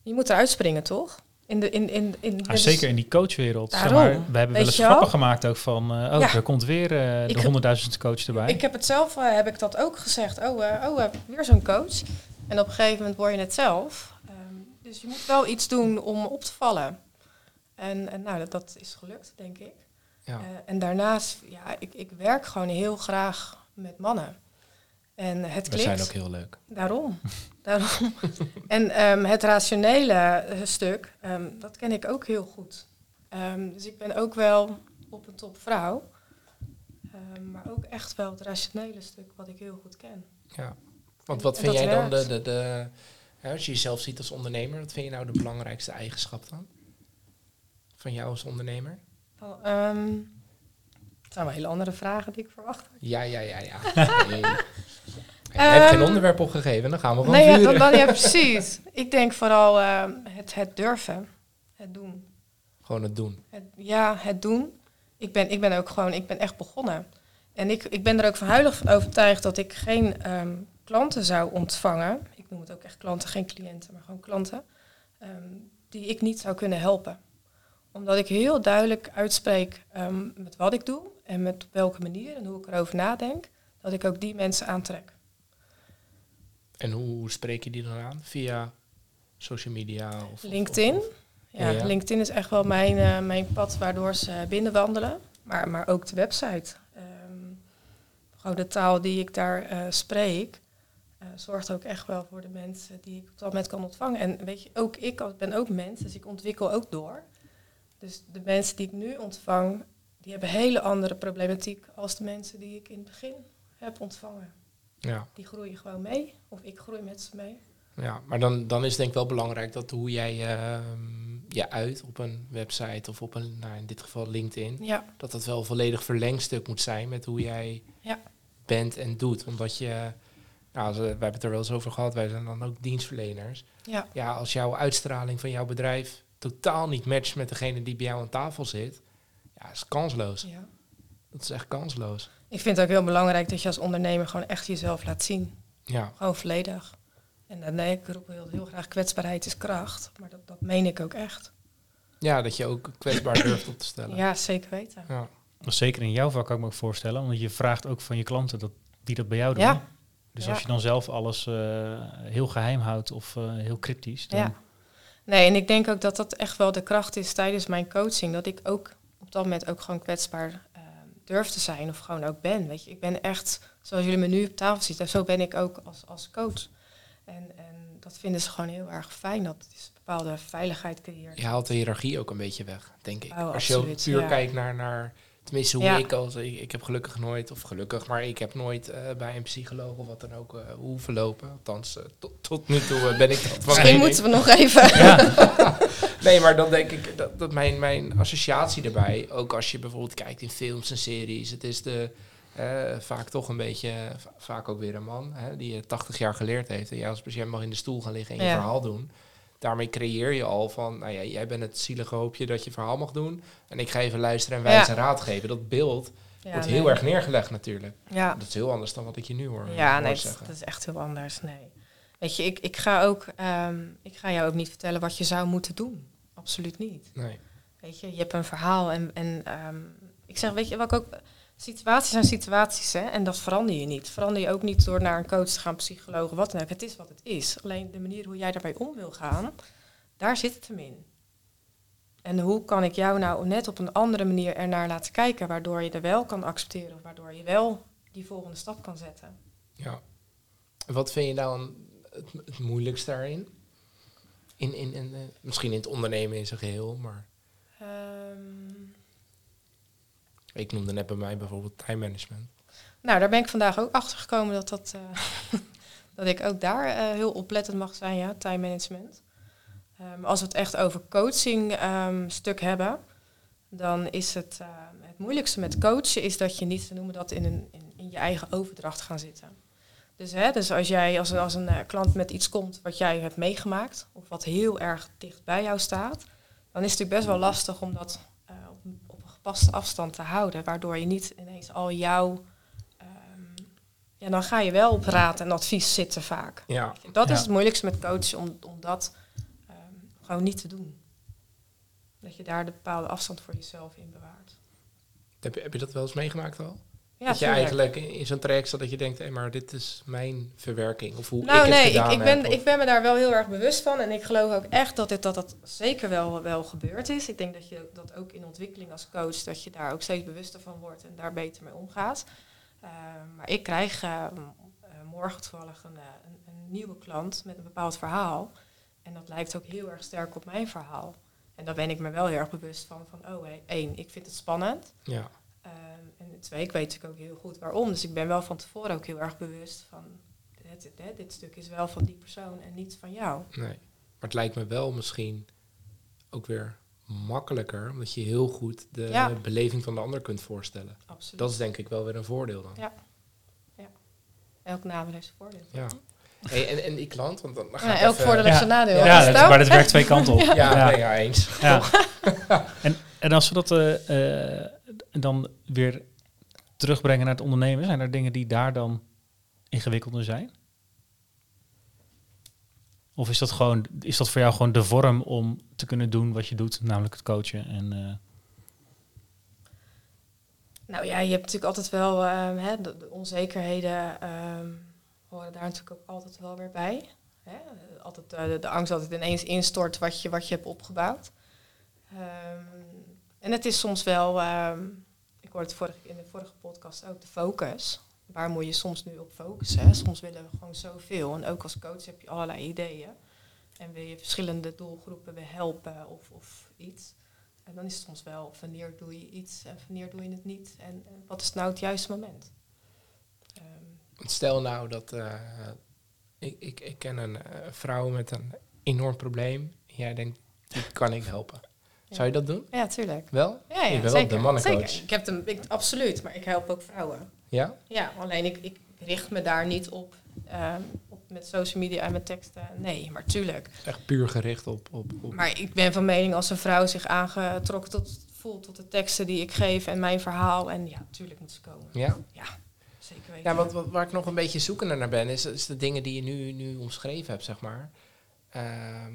je moet eruit springen, toch? In de, in, in, in, Ja, dus- zeker in die coachwereld. Zeg maar, we hebben wel eens grappen gemaakt ook van... eh, oh, Ja. er komt weer Ik de honderdduizendste coach erbij. Ik heb het zelf, eh, heb ik dat ook gezegd. Oh, oh weer zo'n coach. En op een gegeven moment word je het zelf. Ehm, dus je moet wel iets doen om op te vallen. En, en nou, dat, dat is gelukt, denk ik. Ja. En daarnaast, ja, ik, ik werk gewoon heel graag met mannen. En het We klikt. zijn ook heel leuk. Daarom. Daarom. en ehm, het rationele eh, stuk, ehm, dat ken ik ook heel goed. Ehm, dus ik ben ook wel op een top vrouw. Ehm, maar ook echt wel het rationele stuk wat ik heel goed ken. Ja. Want wat en vind dat jij dan de, de, de hè, als je jezelf ziet als ondernemer, wat vind je nou de belangrijkste eigenschap dan? Van jou als ondernemer? Oh, het zijn wel hele andere vragen die ik verwacht. had. Ja, ja, ja, ja. Nee. Je hebt geen Ehm, onderwerp opgegeven, dan gaan we gewoon Nee, ja, vuren. dan, dan, ja, precies. Ik denk vooral ehm, het, het durven. Het doen. Gewoon het doen. Het, ja, het doen. Ik ben, ik ben ook gewoon, ik ben echt begonnen. En ik, ik ben er ook van huilig van overtuigd dat ik geen ehm, klanten zou ontvangen. Ik noem het ook echt klanten, geen cliënten, maar gewoon klanten. ehm, die ik niet zou kunnen helpen. Omdat ik heel duidelijk uitspreek met wat ik doe en met welke manier en hoe ik erover nadenk. Dat ik ook die mensen aantrek. En hoe spreek je die dan aan? Via social media? Of, LinkedIn. of- Ja, Ja. LinkedIn is echt wel mijn, eh, mijn pad waardoor ze binnenwandelen. Maar, maar ook de website. Ehm, gewoon de taal die ik daar eh, spreek, eh, zorgt ook echt wel voor de mensen die ik op dat moment kan ontvangen. En weet je, ook ik ben ook mens, dus ik ontwikkel ook door. Dus de mensen die ik nu ontvang, die hebben hele andere problematiek als de mensen die ik in het begin heb ontvangen. Ja. Die groeien gewoon mee, of ik groei met ze mee. ja, maar dan, dan is het denk ik wel belangrijk dat hoe jij ehm, je uit op een website of op een, nou in dit geval LinkedIn, Ja, dat dat wel een volledig verlengstuk moet zijn met hoe jij Ja. bent en doet. Omdat je, nou, we hebben het er wel eens over gehad, wij zijn dan ook dienstverleners. ja, Ja, als jouw uitstraling van jouw bedrijf totaal niet matcht met degene die bij jou aan tafel zit, ja, is kansloos. ja. Dat is echt kansloos. Ik vind het ook heel belangrijk dat je als ondernemer gewoon echt jezelf laat zien. Ja, Gewoon volledig. En dan nee, ik roep heel, heel graag kwetsbaarheid is kracht. Maar dat, dat meen ik ook echt. ja dat je ook kwetsbaar durft op te stellen. Ja, zeker weten. Ja. Dat is zeker in jouw vak kan ik me ook voorstellen. Want je vraagt ook van je klanten dat die dat bij jou doen. Ja. Dus Ja. als je dan zelf alles eh, heel geheim houdt of eh, heel cryptisch, dan Ja. Nee, en ik denk ook dat dat echt wel de kracht is tijdens mijn coaching. Dat ik ook op dat moment ook gewoon kwetsbaar durf te zijn. Of gewoon ook ben. Weet je, ik ben echt, zoals jullie me nu op tafel zitten, zo ben ik ook als, als coach. En, en dat vinden ze gewoon heel erg fijn. Dat het een bepaalde veiligheid creëert. Je haalt de hiërarchie ook een beetje weg, denk ik. Oh, als je absoluut, puur ja. kijkt naar, naar tenminste hoe Ja. ik als ik, ik heb gelukkig nooit, of gelukkig, maar ik heb nooit eh, bij een psycholoog of wat dan ook eh, hoeven lopen. Althans, eh, tot, tot nu toe ben ik dat van Misschien moeten we nog even. Nee, maar dan denk ik dat, dat mijn, mijn associatie erbij, ook als je bijvoorbeeld kijkt in films en series, het is de, eh, vaak toch een beetje, va- vaak ook weer een man, hè, die het 80 jaar geleerd heeft. En jij als patiënt mag in de stoel gaan liggen en je Ja. verhaal doen. Daarmee creëer je al van, nou ja, jij bent het zielige hoopje dat je verhaal mag doen. En ik ga even luisteren en wijs Ja. raad geven. Dat beeld Ja, wordt nee. heel erg neergelegd natuurlijk. Ja, Dat is heel anders dan wat ik je nu hoor. ja hoor nee, dat is echt heel anders. Nee. Weet je, ik, ik ga ook, ehm, ik ga jou ook niet vertellen wat je zou moeten doen. Absoluut niet. Nee. Weet je, je hebt een verhaal en, en ehm, ik zeg, weet je, wat ik ook, situaties zijn situaties hè, en dat verander je niet. Verander je ook niet door naar een coach te gaan, psycholoog, wat dan ook. Het is wat het is. Alleen de manier hoe jij daarbij om wil gaan, daar zit het hem in. En hoe kan ik jou nou net op een andere manier ernaar laten kijken, waardoor je er wel kan accepteren, of waardoor je wel die volgende stap kan zetten. Ja. Wat vind je dan het, het moeilijkste daarin? In, in, in, eh, misschien in het ondernemen in zijn geheel, maar Ehm, ik noemde net bij mij bijvoorbeeld time management. Nou, daar ben ik vandaag ook achter gekomen dat, dat, eh, dat ik ook daar eh, heel oplettend mag zijn, ja, time management. Ehm, als we het echt over coaching ehm, stuk hebben, dan is het, eh, het moeilijkste met coachen is dat je niet, we noemen dat in, een, in, in je eigen overdracht gaan zitten. Dus, hè, dus als jij als, een- als een eh, klant met iets komt wat jij hebt meegemaakt, of wat heel erg dicht bij jou staat, dan is het natuurlijk best wel lastig om dat eh, op, een- op een gepaste afstand te houden, waardoor je niet ineens al jouw Ehm, ja, dan ga je wel op raad en advies zitten vaak. Ja, Dat is het moeilijkste met coachen, om, om dat ehm, gewoon niet te doen. Dat je daar de bepaalde afstand voor jezelf in bewaart. Heb je, heb je dat wel eens meegemaakt al? Ja, dat je tuurlijk. eigenlijk in, zo'n traject zat dat je denkt, hé, maar dit is mijn verwerking. Of hoe Nou ik het nee, ik, gedaan ik, ben, heb, of- ik ben me daar wel heel erg bewust van. En ik geloof ook echt dat dit, dat, dat zeker wel, wel gebeurd is. Ik denk dat je dat ook in ontwikkeling als coach, dat je daar ook steeds bewuster van wordt en daar beter mee omgaat. Eh, maar ik krijg eh, m- eh, morgen toevallig een, eh, een, een nieuwe klant met een bepaald verhaal. En dat lijkt ook heel erg sterk op mijn verhaal. En daar ben ik me wel heel erg bewust van. Van, oh hé, één, ik vind het spannend. Ja, Ehm, en twee, ik weet natuurlijk ook heel goed waarom. Dus ik ben wel van tevoren ook heel erg bewust van... Dit, dit, dit stuk is wel van die persoon en niet van jou. nee. Maar het lijkt me wel misschien ook weer makkelijker, omdat je heel goed de Ja. beleving van de ander kunt voorstellen. Absoluut. Dat is denk ik wel weer een voordeel dan. Ja. Elk nadeel heeft zijn voordeel. Ja. Hey, en, en die klant, want dan, dan ga Ja, ik elk even- voordeel heeft Ja. zijn nadeel. Ja, Ja, dat, maar dat werkt twee kanten op. Ja, Ja. eens. Ja. en, en als we dat eh, eh, dan weer terugbrengen naar het ondernemen, zijn er dingen die daar dan ingewikkelder zijn? Of is dat, gewoon, is dat voor jou gewoon de vorm om te kunnen doen wat je doet, namelijk het coachen? En, eh, Nou ja, je hebt natuurlijk altijd wel... ehm, hè, de, de onzekerheden ehm, horen daar natuurlijk ook altijd wel weer bij. Hè? Altijd, eh, de, angst dat het ineens instort wat je, wat je hebt opgebouwd. Ehm, en het is soms wel... ehm, ik hoorde het vorige, in de vorige podcast ook, de focus. Waar moet je soms nu op focussen? Soms willen we gewoon zoveel. En ook als coach heb je allerlei ideeën. En wil je verschillende doelgroepen helpen of, of iets. En dan is het soms wel, wanneer doe je iets en wanneer doe je het niet? En, en wat is nou het juiste moment? Ehm, Stel nou dat eh, ik, ik, ik ken een eh, vrouw met een enorm probleem. Jij denkt, die kan ik helpen. Zou je dat doen? ja, tuurlijk. Wel? Ja, ja, je bent zeker. wel de mannencoach. Zeker. Ik heb hem, ik, absoluut, maar ik help ook vrouwen. Ja? Ja, alleen ik, ik richt me daar niet op, ehm, op met social media en met teksten. Nee, maar tuurlijk. Echt puur gericht op... op, op Maar ik ben van mening als een vrouw zich aangetrokken tot, voelt tot de teksten die ik geef en mijn verhaal. En ja, tuurlijk moet ze komen. ja? Zeker weten. Ja, wat, wat, waar ik nog een beetje zoekender naar ben, is, is de dingen die je nu, nu omschreven hebt, zeg maar. Ehm,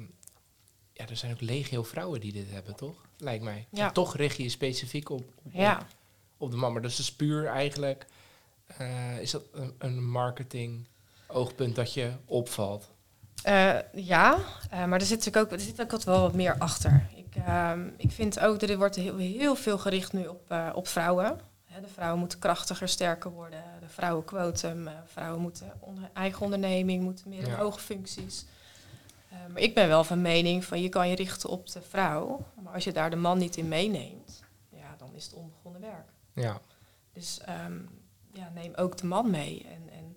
ja, er zijn ook legio vrouwen die dit hebben, toch? Lijkt mij. Ja. En toch richt je je specifiek op, op, Ja. op de man. Maar dus is puur eigenlijk, eh, is dat een, een marketing oogpunt dat je opvalt? Eh, ja, eh, maar er zit natuurlijk ook, er zit ook wat wel wat meer achter. Ik, ehm, ik vind ook dat er wordt heel, heel veel gericht nu op, op vrouwen. Hè, de vrouwen moeten krachtiger, sterker worden. De vrouwenquotum, vrouwen moeten onder, eigen onderneming, moeten meer in Ja. hoge functies. Eh, maar ik ben wel van mening van je kan je richten op de vrouw. Maar als je daar de man niet in meeneemt, ja, dan is het onbegonnen werk. Ja, Dus ehm, ja, neem ook de man mee. En, en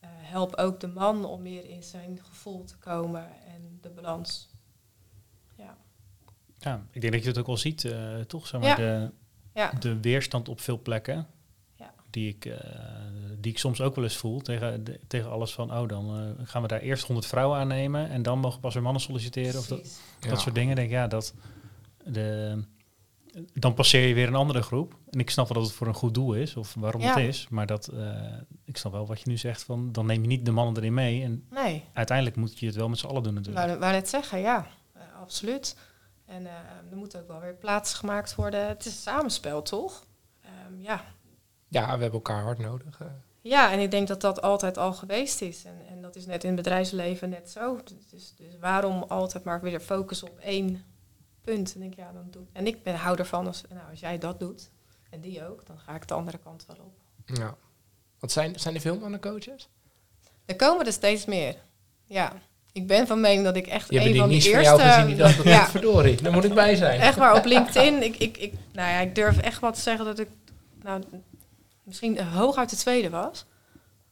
eh, help ook de man om meer in zijn gevoel te komen en de balans. Ja, ja, ik denk dat je het ook wel ziet, eh, toch? Zeg maar, Ja. de, ja, de weerstand op veel plekken. Die, ik, eh, die ik soms ook wel eens voel tegen, de- tegen alles van, oh dan eh, gaan we daar eerst 100 vrouwen aannemen en dan mogen pas weer mannen solliciteren. Of dat, dat Ja. soort dingen. Denk ik, ja, dat, de, dan passeer je weer een andere groep. En ik snap wel dat het voor een goed doel is, of waarom Ja. het is. Maar dat, eh, ik snap wel wat je nu zegt, van, dan neem je niet de mannen erin mee. En Nee, uiteindelijk moet je het wel met z'n allen doen natuurlijk. wou net zeggen, ja, absoluut. En eh, er moet ook wel weer plaats gemaakt worden. Het is een samenspel, toch? Ehm, ja. Ja, we hebben elkaar hard nodig. eh. ja, en ik denk dat dat altijd al geweest is. En, en dat is net in het bedrijfsleven net zo. Dus, dus waarom altijd maar weer focussen op één punt? En, denk, ik, ja, dan doe, en ik ben hou ervan, als, nou, als jij dat doet, en die ook, dan ga ik de andere kant wel op. Ja. Wat zijn, zijn er veel mannencoaches? Er komen er steeds meer. Ja, ik ben van mening dat ik echt Je een van de van eerste... jou gezien die dacht, ja, verdorie, daar moet ik bij zijn. echt waar, op LinkedIn. Ik, ik, ik, nou ja, ik durf echt wel te zeggen dat ik nou, misschien hooguit de tweede was.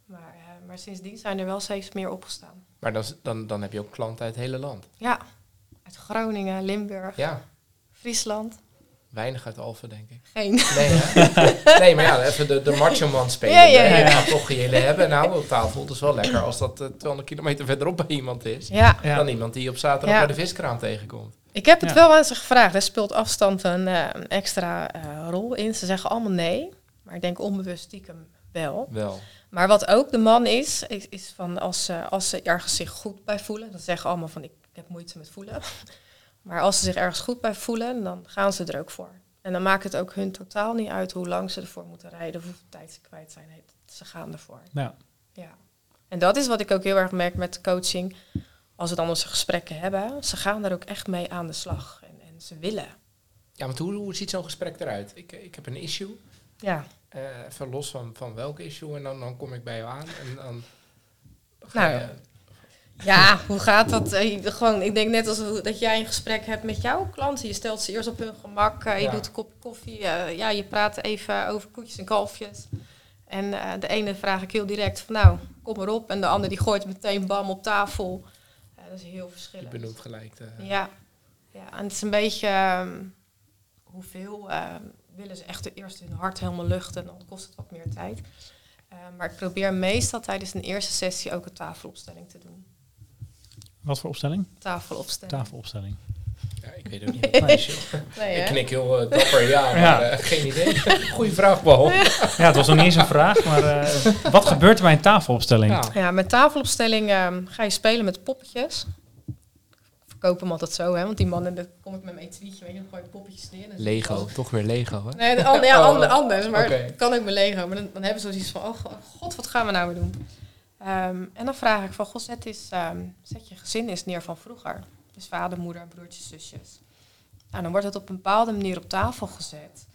Maar, eh, maar sindsdien zijn er wel steeds meer opgestaan. Maar dan, dan, dan heb je ook klanten uit het hele land. Ja, uit Groningen, Limburg, Ja, Friesland. weinig uit Alphen, denk ik. Geen. Nee, hè? nee maar ja, even de, de macho man spelen. Ja, ja, hè. ja. Je gaat toch jullie hebben. Nou, op tafel. Dat is wel lekker als dat eh, 200 kilometer verderop bij iemand is. Ja, Ja. Dan iemand die je op zaterdag Ja. bij de viskraam tegenkomt. ik heb het Ja. wel aan ze gevraagd. Er speelt afstand een, eh, een extra eh, rol in. Ze zeggen allemaal nee. Maar ik denk onbewust stiekem wel. Wel. Maar wat ook de man is, is, is van als ze, als ze ergens zich goed bij voelen, dan zeggen allemaal van ik, ik heb moeite met voelen. Maar als ze zich ergens goed bij voelen, dan gaan ze er ook voor. En dan maakt het ook hun totaal niet uit hoe lang ze ervoor moeten rijden of hoeveel tijd ze kwijt zijn. Ze gaan ervoor. Ja. Ja. En dat is wat ik ook heel erg merk met coaching. Als we dan onze gesprekken hebben, ze gaan daar ook echt mee aan de slag. En, en ze willen. Ja, want hoe, hoe ziet zo'n gesprek eruit? Ik, ik heb een issue, Ja. eh even los van, van welk issue, en dan, dan kom ik bij jou aan. En dan ga Nou, je- Ja, hoe gaat dat? Eh, je- gewoon, ik denk net als dat jij een gesprek hebt met jouw klanten. Je stelt ze eerst op hun gemak. eh, je Ja. doet een kop koffie. ja, je praat even over koetjes en kalfjes. En de ene vraag ik heel direct van nou, kom erop. En de ander die gooit meteen bam op tafel. Dat is heel je verschillend. benoemt gelijk. Ja. ja, en het is een beetje ehm, hoeveel ehm, willen ze echt eerst hun hart helemaal luchten. Dan kost het wat meer tijd. Eh, maar ik probeer meestal tijdens een eerste sessie ook een tafelopstelling te doen. Wat voor opstelling? Tafelopstelling. Tafelopstelling. Ja, ik weet ook niet. wat het is. Nee, ik knik heel eh, dapper ja, maar Ja. eh, geen idee. Goeie vraag, Paul. Ja, het was nog niet eens een vraag, maar eh, wat gebeurt er bij een tafelopstelling? Ja. Ja, met tafelopstelling ehm, ga je spelen met poppetjes. Verkoop hem altijd zo, hè? Want die mannen, dan kom ik met mijn tweetje, weet je, dan gooi ik poppetjes neer. Lego, toch weer Lego, hè? Nee, ja, Oh, ander- anders, maar kan ook met Lego. Maar dan, dan hebben ze zoiets van, oh go- god, wat gaan we nou weer doen? Ehm, en dan vraag ik van, god, zet, eens, ehm, zet je gezin eens neer van vroeger. Dus vader, moeder, broertjes, zusjes. Nou, dan wordt het op een bepaalde manier op tafel gezet.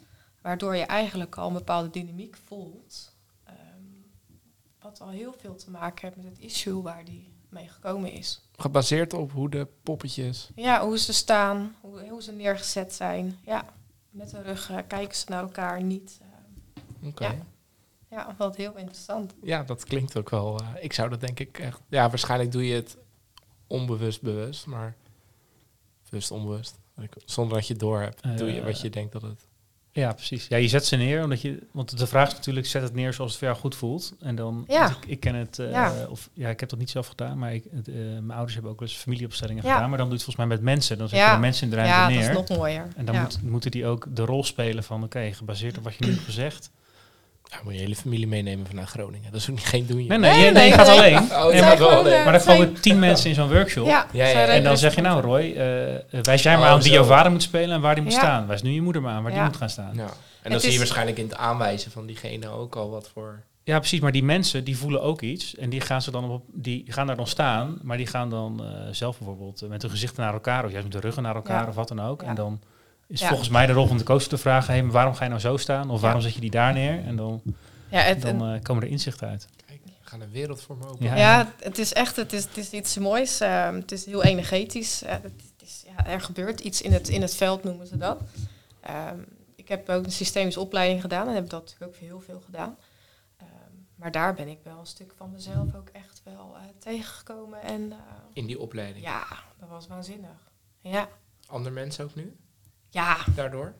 Waardoor je eigenlijk al een bepaalde dynamiek voelt. ehm, wat al heel veel te maken heeft met het issue waar die mee gekomen is. Gebaseerd op hoe de poppetjes... Ja, hoe ze staan, hoe, hoe ze neergezet zijn. Ja, met de rug eh, kijken ze naar elkaar niet. eh, Oké. Ja. Ja. ja, wat heel interessant. dat klinkt ook wel... eh, ik zou dat denk ik echt... Ja, waarschijnlijk doe je het onbewust bewust, maar... Bewust onbewust. Zonder dat je het door hebt, doe je wat je denkt dat het... Ja, precies. Ja, je zet ze neer, omdat je, want de vraag is natuurlijk, zet het neer zoals het voor jou goed voelt. En dan, Ja. ik, ik ken het, eh, Ja. of ja, ik heb dat niet zelf gedaan, maar ik, het, eh, mijn ouders hebben ook wel eens familieopstellingen Ja. gedaan. Maar dan doe je het volgens mij met mensen. Dan zet Ja. je mensen in de ruimte Ja, neer. dat is nog mooier. En dan ja. moet, moeten die ook de rol spelen van, oké, gebaseerd op wat je nu hebt gezegd. Ja, moet je hele familie meenemen vanuit Groningen. Dat is ook niet geen doen. Nee, nee, Nee, je, nee, nee, je gaat nee. alleen. Oh, Nee, je maar, gewoon, alleen. eh, maar dan komen tien mensen in zo'n workshop. Ja, Ja, ja, zij ja. En dan regelen zeg je nou. Roy, eh, eh, wijs jij maar Oh, aan wie jouw vader moet spelen en waar die moet Ja. staan. Wijs nu je moeder maar aan waar Ja. die moet gaan staan. Ja. En dan Het zie je is- waarschijnlijk in het aanwijzen van diegene ook al wat voor... Ja, precies. Maar die mensen die voelen ook iets. En die gaan, ze dan op, die gaan daar dan staan. Maar die gaan dan eh, zelf bijvoorbeeld eh, met hun gezichten naar elkaar. Of juist met de ruggen naar elkaar Ja. of wat dan ook. Ja. En dan is Ja. volgens mij de rol van de coach te vragen. Hey, maar waarom ga je nou zo staan? Of waarom zet je die daar neer? En dan, Ja, het, dan eh, komen er inzichten uit. Kijk, we gaan een wereld voor me open. Ja. ja, het is echt het is, het is iets moois. ehm, het is heel energetisch. Het is, ja, er gebeurt iets in het, in het veld, noemen ze dat. Ehm, ik heb ook een systemische opleiding gedaan en heb dat natuurlijk ook heel veel gedaan. Ehm, maar daar ben ik wel een stuk van mezelf ook echt wel eh, tegengekomen. En eh, In die opleiding. ja, dat was waanzinnig. Ja, Andere mensen ook nu? Ja, Daardoor?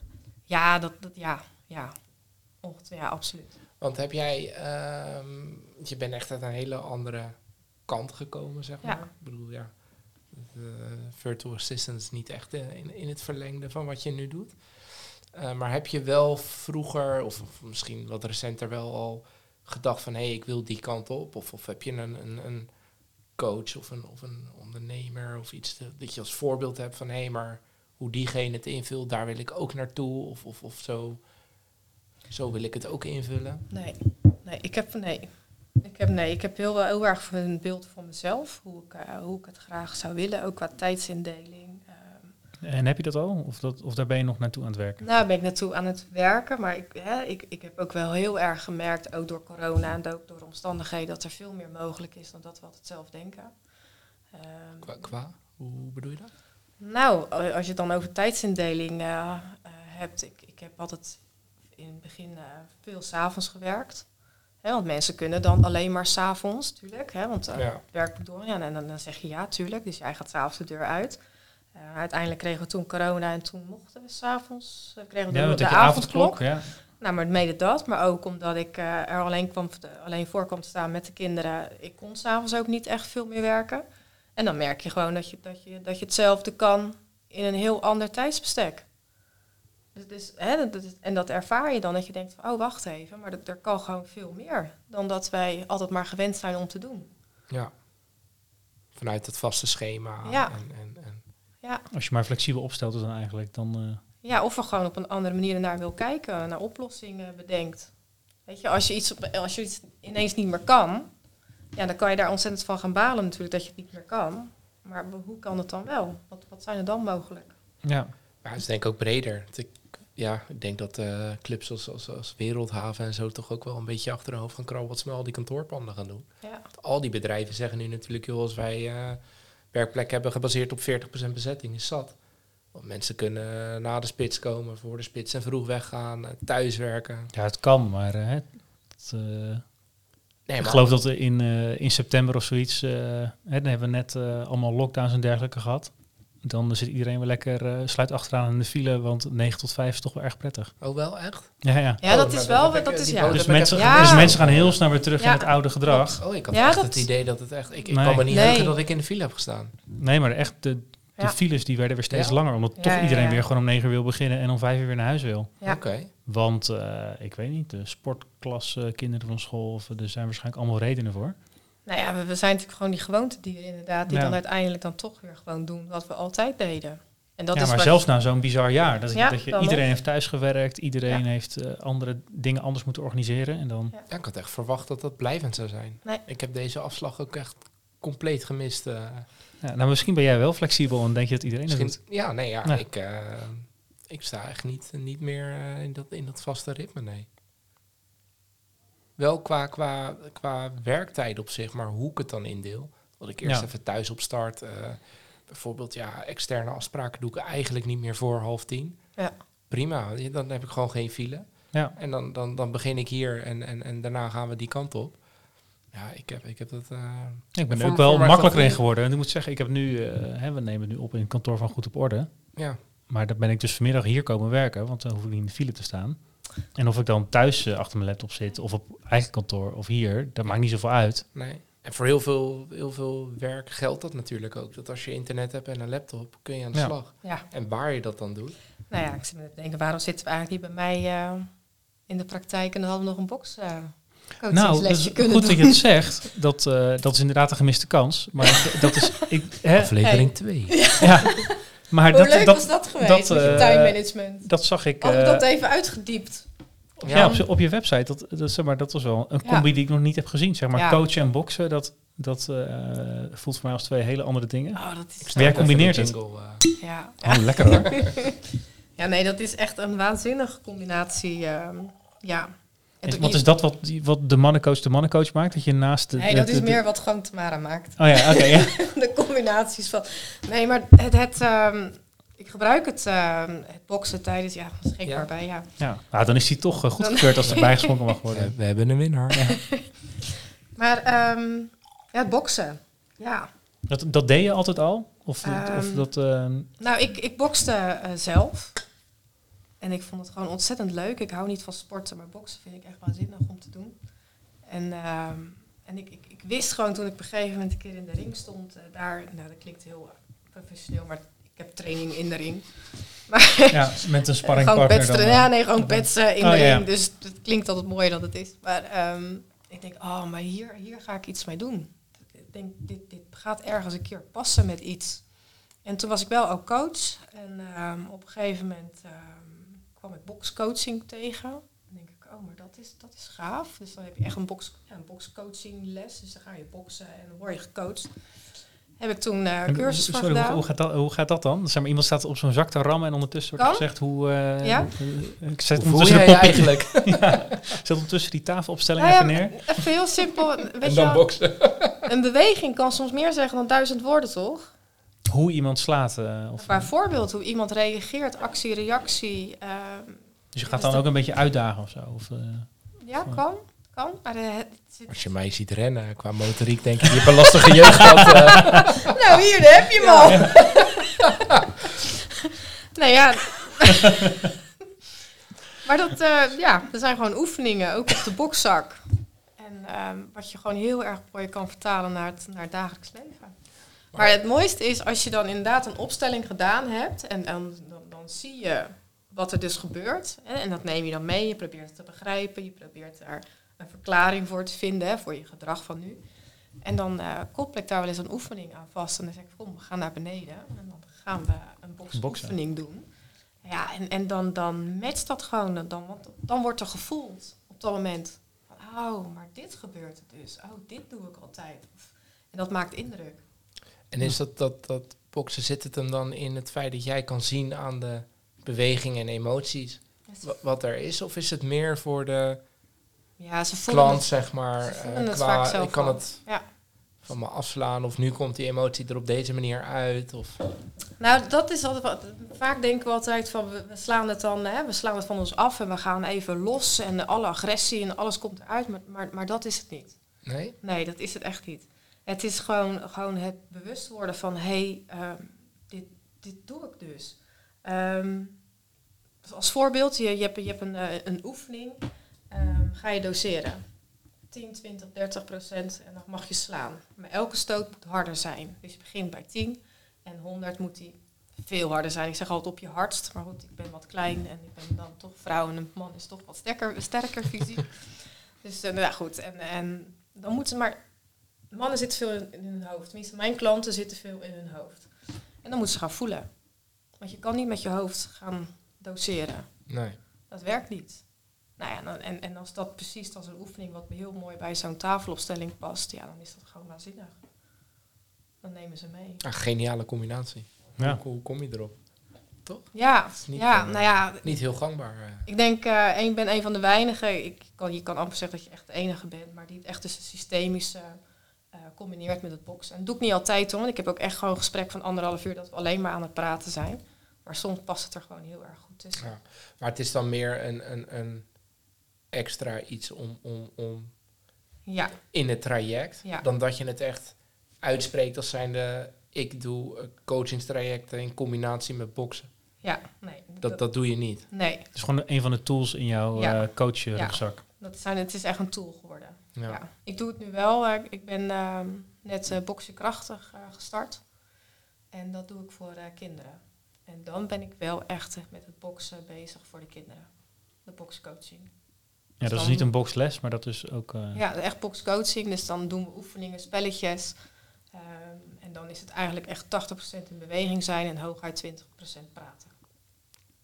ja, dat, dat, ja, ja. Ongetwijfeld, ja, absoluut. Want heb jij... ehm, je bent echt uit een hele andere kant gekomen, zeg Ja. maar. Ik bedoel, ja... de virtual assistant is niet echt in, in het verlengde van wat je nu doet. Eh, maar heb je wel vroeger, of, of misschien wat recenter wel al gedacht van... hé, hey, ik wil die kant op? Of, of heb je een, een, een coach of een, of een ondernemer of iets te- dat je als voorbeeld hebt van... hé, hey, maar hoe diegene het invult, daar wil ik ook naartoe. Of, of, of zo, zo wil ik het ook invullen. Nee, nee, ik heb nee. Ik heb nee, ik heb heel, wel heel erg een beeld van mezelf, hoe ik, eh, hoe ik het graag zou willen, ook qua tijdsindeling. Ehm, En heb je dat al? Of, dat, of daar ben je nog naartoe aan het werken? nou ben ik naartoe aan het werken, maar ik, hè, ik, ik heb ook wel heel erg gemerkt, ook door corona en ook door omstandigheden, dat er veel meer mogelijk is dan dat we altijd zelf denken. Ehm, Qua, qua? Hoe bedoel je dat? Nou, als je het dan over tijdsindeling eh, eh, hebt, ik, ik heb altijd in het begin eh, veel s'avonds gewerkt. Hè, want mensen kunnen dan alleen maar s'avonds, tuurlijk. Hè, want eh, Ja. werk door. Ja, en dan, dan zeg je ja, tuurlijk. Dus jij gaat s'avonds de deur uit. Uiteindelijk kregen we toen corona en toen mochten we s'avonds. Kregen we de, met de je avondklok. Ja. Nou, maar mede dat, maar ook omdat ik er alleen, kwam, alleen voor kwam te staan met de kinderen. Ik kon s'avonds ook niet echt veel meer werken. En dan merk je gewoon dat je, dat je, dat je hetzelfde kan in een heel ander tijdsbestek. Dus, dus, hè, dat, en dat ervaar je dan, dat je denkt van, oh, wacht even, maar dat, er kan gewoon veel meer dan dat wij altijd maar gewend zijn om te doen. Ja. Vanuit het vaste schema. Ja. En, en, en Ja. Als je maar flexibel opstelt, is dan eigenlijk dan. eh, Ja, of er gewoon op een andere manier naar wil kijken, naar oplossingen bedenkt. Weet je, als je iets, op, als je iets ineens niet meer kan, ja, dan kan je daar ontzettend van gaan balen natuurlijk dat je het niet meer kan. Maar hoe kan het dan wel? Wat, wat zijn er dan mogelijk? ja. Maar het is denk ik ook breder. Ik, ja, ik denk dat eh, clubs als, als, als Wereldhaven en zo toch ook wel een beetje achter hun hoofd gaan krabben wat snel al die kantoorpanden gaan doen. Ja, Want al die bedrijven zeggen nu natuurlijk, joh, als wij eh werkplek hebben gebaseerd op 40% bezetting, is zat. Want mensen kunnen na de spits komen, voor de spits en vroeg weggaan, eh, thuiswerken. ja, het kan, maar eh, het, eh, Nee, ik geloof dat in, eh, in september of zoiets, eh, hè, dan hebben we net eh, allemaal lockdowns en dergelijke gehad. Dan zit iedereen weer lekker, eh, sluit achteraan in de file, want 9 tot 5 is toch wel erg prettig. Oh, wel echt? Ja, ja. ja Oh, dat is dat wel, dat eh, is ja. Dus, mensen, Ja. dus mensen gaan heel snel weer terug Ja. in het oude gedrag. Oh, ik had Ja, echt dat- het idee dat het echt... Ik, ik Nee. kan me niet heugen dat ik in de file heb gestaan. Nee, maar echt de, de Ja. files die werden weer steeds Ja. langer, omdat Ja, toch iedereen ja. weer gewoon om 9 uur wil beginnen en om 5 uur weer naar huis wil. Ja. Oké. Want eh, ik weet niet, de sportklas, kinderen van school, of, er zijn waarschijnlijk allemaal redenen voor. Nou ja, we, we zijn natuurlijk gewoon die gewoontedieren inderdaad, die Ja. dan uiteindelijk dan toch weer gewoon doen wat we altijd deden. En dat ja, is maar zelfs na zo'n bizar jaar. Dat, Ja, dat je, iedereen nog. heeft thuisgewerkt, iedereen Ja. heeft eh, andere dingen anders moeten organiseren. En dan, Ja. Ja, ik had echt verwacht dat dat blijvend zou zijn. Nee. Ik heb deze afslag ook echt compleet gemist. eh. ja, nou, misschien ben jij wel flexibel en denk je dat iedereen dat doet. ja, nee, ja, Nee. Ik, eh, ik sta echt niet, niet meer eh, in, dat, in dat vaste ritme, nee. Wel qua, qua, qua werktijd op zich, maar hoe ik het dan indeel. Dat ik eerst Ja. even thuis op start. eh, bijvoorbeeld, ja, externe afspraken doe ik eigenlijk niet meer voor half tien. Ja. Prima, dan heb ik gewoon geen file. Ja. En dan, dan, dan begin ik hier en, en, en daarna gaan we die kant op. Ja, ik heb, ik heb dat... eh, Ik ben er ook wel makkelijker in geworden. En ik moet zeggen, ik heb nu, eh, hè, we nemen het nu op in het kantoor van Goed op Orde. ja, Maar dan ben ik dus vanmiddag hier komen werken, want dan hoef ik niet in de file te staan. En of ik dan thuis eh, achter mijn laptop zit, of op eigen kantoor, of hier, dat maakt niet zoveel uit. Nee. En voor heel veel, heel veel werk geldt dat natuurlijk ook. Dat als je internet hebt en een laptop, kun je aan de Ja. slag. Ja, En waar je dat dan doet. nou ja, ik zit me te denken, waarom zitten we eigenlijk niet bij mij eh, in de praktijk en dan hadden we nog een box eh Nou, dus kunnen goed doen. dat je het zegt. Dat, eh, dat is inderdaad een gemiste kans. Maar dat is... Ik, hè, Aflevering 2. ja. Maar Hoe dat, leuk dat, was dat geweest dat, met je eh, time management? dat zag ik... Hadden we eh, dat even uitgediept? ja, op, je- op je website. Dat, dat, zeg maar, dat was wel een Ja. combi die ik nog niet heb gezien. Zeg maar Ja. coachen en boksen, dat, dat eh, voelt voor mij als twee hele andere dingen. Oh, dat is... Jij combineert het. Jingle. Ja. Oh, lekker hoor. ja, nee, dat is echt een waanzinnige combinatie. ehm, ja. Is, wat is dat wat, die- wat de mannencoach de mannencoach maakt? Dat je naast de... Nee, de- dat is de- meer wat gewoon Tamara maakt. Oh ja, oké. ja. de combinaties van. Nee, maar het. het ehm, ik gebruik het, ehm, het boksen tijdens. Ja, beschikbaar Ja. bij. Ja. ja. Nou, dan is die toch uh, goedgekeurd als er bijgeschonken mag Eh, worden. we hebben een winnaar. Maar ehm, ja, het boksen. Ja. Dat, dat deed je altijd al? Of, of dat... eh, Nou, ik, ik bokste eh, zelf. En ik vond het gewoon ontzettend leuk. Ik hou niet van sporten, maar boksen vind ik echt waanzinnig om te doen. En, ehm, en ik, ik, ik wist gewoon toen ik op een gegeven moment een keer in de ring stond, eh, daar, nou dat klinkt heel eh, professioneel, maar ik heb training in de ring. Maar ja, met een gewoon sparringpartner petsen, dan. ja nee, gewoon petsen in Oh, de ja. ring. Dus het klinkt altijd mooier dan het is. Maar ehm, ik denk, oh, maar hier, hier ga ik iets mee doen. Ik denk, dit, dit gaat ergens een keer passen met iets. En toen was ik wel ook coach. En ehm, op een gegeven moment kwam ik boxcoaching tegen. Dan denk ik, oh, maar dat is, dat is gaaf. Dus dan heb je echt een, box, ja, een boxcoaching les. Dus dan ga je boksen en dan word je gecoacht. Heb ik toen eh En, cursus sorry, hoe, gedaan. hoe, gaat dat, hoe gaat dat dan? Zeg maar, iemand staat op zo'n zak te rammen en ondertussen wordt Kan. gezegd hoe... eh, Ja. ik zet Hoe voel ondertussen je eigenlijk? ja, zet ondertussen die tafelopstelling Nou ja, even neer. Even heel simpel. Weet en je dan boksen. een beweging kan soms meer zeggen dan duizend woorden, toch? Hoe iemand slaat. eh, of, Bijvoorbeeld hoe iemand reageert, actie, reactie. ehm, dus je gaat dan ook een beetje uitdagen of zo. Of, eh, ja, kan. Kan. Maar eh, Als je mij ziet rennen qua motoriek, denk ik, je hebt een lastige jeugd gehad. eh. Nou, hier, daar heb je hem al. nee, ja. maar dat, eh, ja, er zijn gewoon oefeningen, ook op de bokzak. En ehm, wat je gewoon heel erg mooi kan vertalen naar het, naar het dagelijks leven. Maar het mooiste is als je dan inderdaad een opstelling gedaan hebt en, en dan, dan zie je wat er dus gebeurt. Hè, en dat neem je dan mee, je probeert het te begrijpen, je probeert daar een verklaring voor te vinden, hè, voor je gedrag van nu. En dan eh koppel ik daar wel eens een oefening aan vast. En dan zeg ik, kom, we gaan naar beneden. En dan gaan we een boksoefening doen. Ja, en, en dan, dan matcht dat gewoon. Dan, dan, want dan wordt er gevoeld op dat moment. Van, oh, maar dit gebeurt er dus. Oh, dit doe ik altijd. En dat maakt indruk. En is dat, dat, dat boksen, zit het hem dan in het feit dat jij kan zien aan de bewegingen en emoties wa- wat er is? Of is het meer voor de Ja, ze klant, het. zeg maar, ze eh, qua ik kan het Ja. van me afslaan of nu komt die emotie er op deze manier uit? Of, Nou, dat is altijd wat. Vaak denken we altijd van we, we slaan het dan, hè, we slaan het van ons af en we gaan even los en alle agressie en alles komt eruit. Maar, maar, maar dat is het niet. nee? Nee, dat is het echt niet. Het is gewoon, gewoon het bewust worden van hé, hey, ehm, dit, dit doe ik dus. Ehm, als voorbeeld, je, je hebt, je hebt een, eh, een oefening, ehm, ga je doseren. 10, 20, 30 procent en dan mag je slaan. Maar elke stoot moet harder zijn. Dus je begint bij 10 en 100 moet die veel harder zijn. Ik zeg altijd op je hardst, maar goed, ik ben wat klein en ik ben dan toch vrouw en een man is toch wat sterker, sterker fysiek. dus eh, nou goed. En, en dan moeten maar... Mannen zitten veel in, in hun hoofd. Tenminste, mijn klanten zitten veel in hun hoofd. En dan moeten ze gaan voelen. Want je kan niet met je hoofd gaan doseren. Nee. Dat werkt niet. Nou ja, dan- en, en als dat precies als een oefening wat heel mooi bij zo'n tafelopstelling past, ja, dan is dat gewoon waanzinnig. Dan nemen ze mee. Ah, geniale combinatie. Ja. Hoe, hoe kom je erop? Ja, is niet, ja eh, nou ja, Niet heel gangbaar. eh. ik denk, eh ik ben een van de weinigen, ik kan, je kan amper zeggen dat je echt de enige bent, maar die het echt dus het systemische combineert met het boksen. En dat doe ik niet altijd hoor, want ik heb ook echt gewoon een gesprek van anderhalf uur dat we alleen maar aan het praten zijn. Maar soms past het er gewoon heel erg goed tussen. Ja. Maar het is dan meer een, een, een extra iets om, om, om Ja, in het traject, Ja. dan dat je het echt uitspreekt als zijnde ik doe eh, coachingstrajecten in combinatie met boksen. ja, nee. Dat, dat doe je niet. nee, Het is gewoon een van de tools in jouw Ja. eh coachrugzak. dat zijn, het is echt een tool geworden. Ja. Ja. Ik doe het nu wel. eh, ik ben ehm, net eh boksen krachtig eh, gestart. En dat doe ik voor eh, kinderen. En dan ben ik wel echt met het boksen bezig voor de kinderen. De bokscoaching. Ja, dat is dan- niet een boxles, maar dat is ook... eh, Ja, echt bokscoaching. Dus dan doen we oefeningen, spelletjes. Ehm, en dan is het eigenlijk echt 80% in beweging zijn en hooguit 20% praten.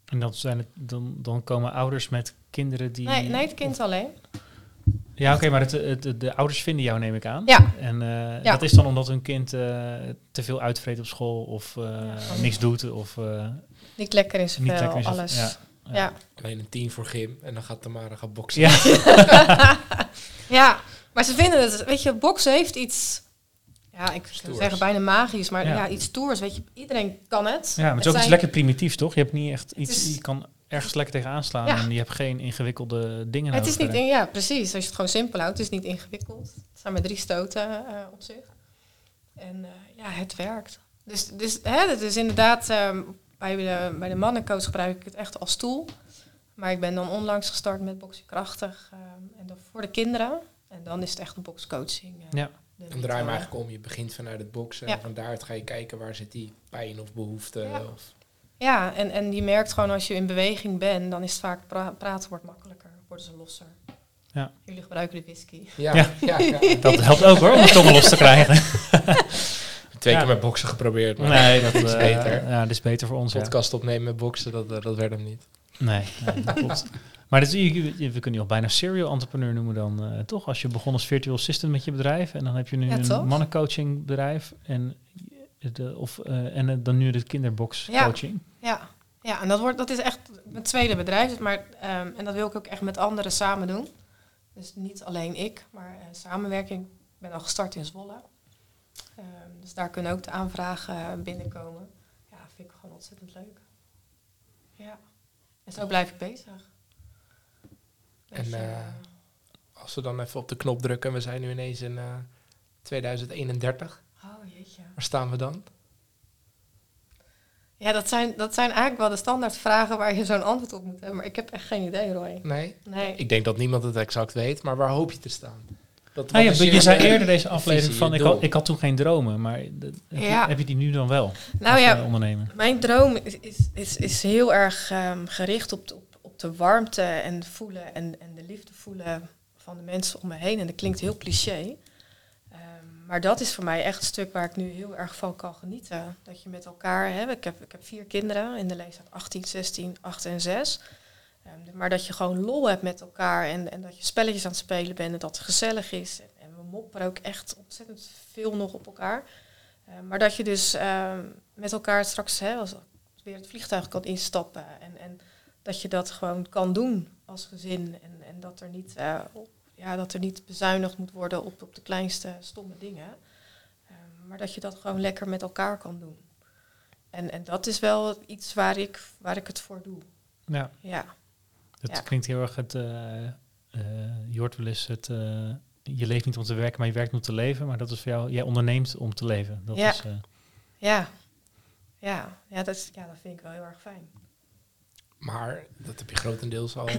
En dan, zijn het, dan, dan komen ouders met kinderen die... Nee, nee, het kind alleen. Ja, oké, maar het, het, de, de ouders vinden jou, neem ik aan. Ja, En eh, Ja. dat is dan omdat hun kind eh, te veel uitvreet op school of eh, Ja. niks doet of eh, niet lekker niet is. of- alles. Ja. ja. Alleen een tien voor gym en dan gaat Tamara gaan boksen. Ja. Ja, maar ze vinden het, weet je, boksen heeft iets, ja, ik zou zeggen bijna magisch, maar Ja. ja. iets stoers, weet je, iedereen kan het. ja, maar het is ook iets lekker primitiefs, toch? Je hebt niet echt iets, is- je kan ergens lekker tegenaan slaan Ja. en je hebt geen ingewikkelde dingen Het is niet, in, ja, precies. Als je het gewoon simpel houdt, het is niet ingewikkeld. Het zijn maar drie stoten eh, op zich. En eh, ja, het werkt. Dus, dus hè, het is inderdaad, ehm, bij, de, bij de mannencoach gebruik ik het echt als tool. Maar ik ben dan onlangs gestart met boksen krachtig ehm, en dan voor de kinderen. En dan is het echt de bokscoaching. eh, Ja. de En draai maar methode. eigenlijk om. Je begint vanuit het boksen. Ja. En van daaruit ga je kijken waar zit die pijn of behoefte. Ja. Of, Ja, en, en je merkt gewoon als je in beweging bent, dan is het vaak pra- praten wordt makkelijker, worden ze losser. Ja. Jullie gebruiken de whisky. ja, Ja. ja. ja, Dat helpt ook hoor, om de tongen los te krijgen. Twee Ja. keer met boksen geprobeerd. Maar Nee, dat is eh, beter. Ja, dat is beter voor ons. Ja. podcast opnemen met boksen, dat, eh, dat werd hem niet. Nee, nee, dat klopt. Maar dat, je, je- we kunnen je al bijna serial entrepreneur noemen dan, eh, toch? Als je begon als virtual assistant met je bedrijf en dan heb je nu Ja, een toch? mannencoaching bedrijf en, de, of, eh, en dan nu de kinderbox Ja. coaching. Ja, ja en dat, wordt, dat is echt mijn tweede bedrijf. Maar, ehm, en dat wil ik ook echt met anderen samen doen. Dus niet alleen ik, maar eh, samenwerking. Ik ben al gestart in Zwolle. Ehm, dus daar kunnen ook de aanvragen eh, binnenkomen. Ja, vind ik gewoon ontzettend leuk. Ja, en zo blijf ik bezig. En, Dus, eh, Als we dan even op de knop drukken, we zijn nu ineens in eh, 2031. oh jeetje. Waar staan we dan? Ja, dat zijn, dat zijn eigenlijk wel de standaard vragen waar je zo'n antwoord op moet hebben. Maar ik heb echt geen idee, Roy. Nee? Nee. Ik denk dat niemand het exact weet, maar waar hoop je te staan? Dat, Nou ja, is je zei eerder deze aflevering van je ik had, ik had toen geen dromen, maar de- heb, Ja. je, heb je die nu dan wel nou als ja, ondernemer? Mijn droom is, is, is, is heel erg ehm, gericht op de, op, op de warmte en voelen en, en de liefde voelen van de mensen om me heen. En dat klinkt heel cliché. Maar dat is voor mij echt een stuk waar ik nu heel erg van kan genieten. Dat je met elkaar, hè, ik, heb, ik heb vier kinderen in de leeftijd 18, 16, 8 en 6. Ehm, maar dat je gewoon lol hebt met elkaar en, en dat je spelletjes aan het spelen bent en dat het gezellig is. En, en we mopperen ook echt ontzettend veel nog op elkaar. Ehm, maar dat je dus ehm, met elkaar straks hè, als weer het vliegtuig kan instappen. En, en dat je dat gewoon kan doen als gezin. En, en dat, er niet, op, ja, dat er niet bezuinigd moet worden op, op de kleinste stomme dingen. Ehm, maar dat je dat gewoon lekker met elkaar kan doen. En, en dat is wel iets waar ik, waar ik het voor doe. Ja, Ja, dat Ja. klinkt heel erg het... eh, eh, je hoort wel eens het... eh, je leeft niet om te werken, maar je werkt om te leven. Maar dat is voor jou... Jij onderneemt om te leven. Dat Ja. is... eh, ja. Ja, ja, dat, is, ja, dat vind ik wel heel erg fijn. Maar dat heb je grotendeels al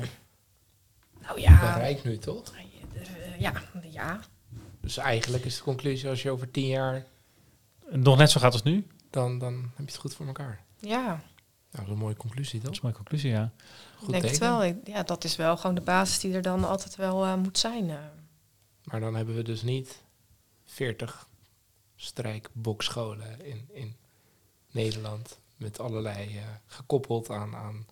Nou ja, bereikt nu, toch? Eh, ja, ja. Dus eigenlijk is de conclusie, als je over tien jaar, nog net zo gaat als nu. dan, dan heb je het goed voor elkaar. Ja, Nou, dat is een mooie conclusie, Dat toch? is mijn conclusie, ja. Goed ik denk het wel. Ja, dat is wel gewoon de basis die er dan altijd wel eh, moet zijn. eh. Maar dan hebben we dus niet 40 strijkbokscholen in, in Nederland. Met allerlei eh, gekoppeld aan, aan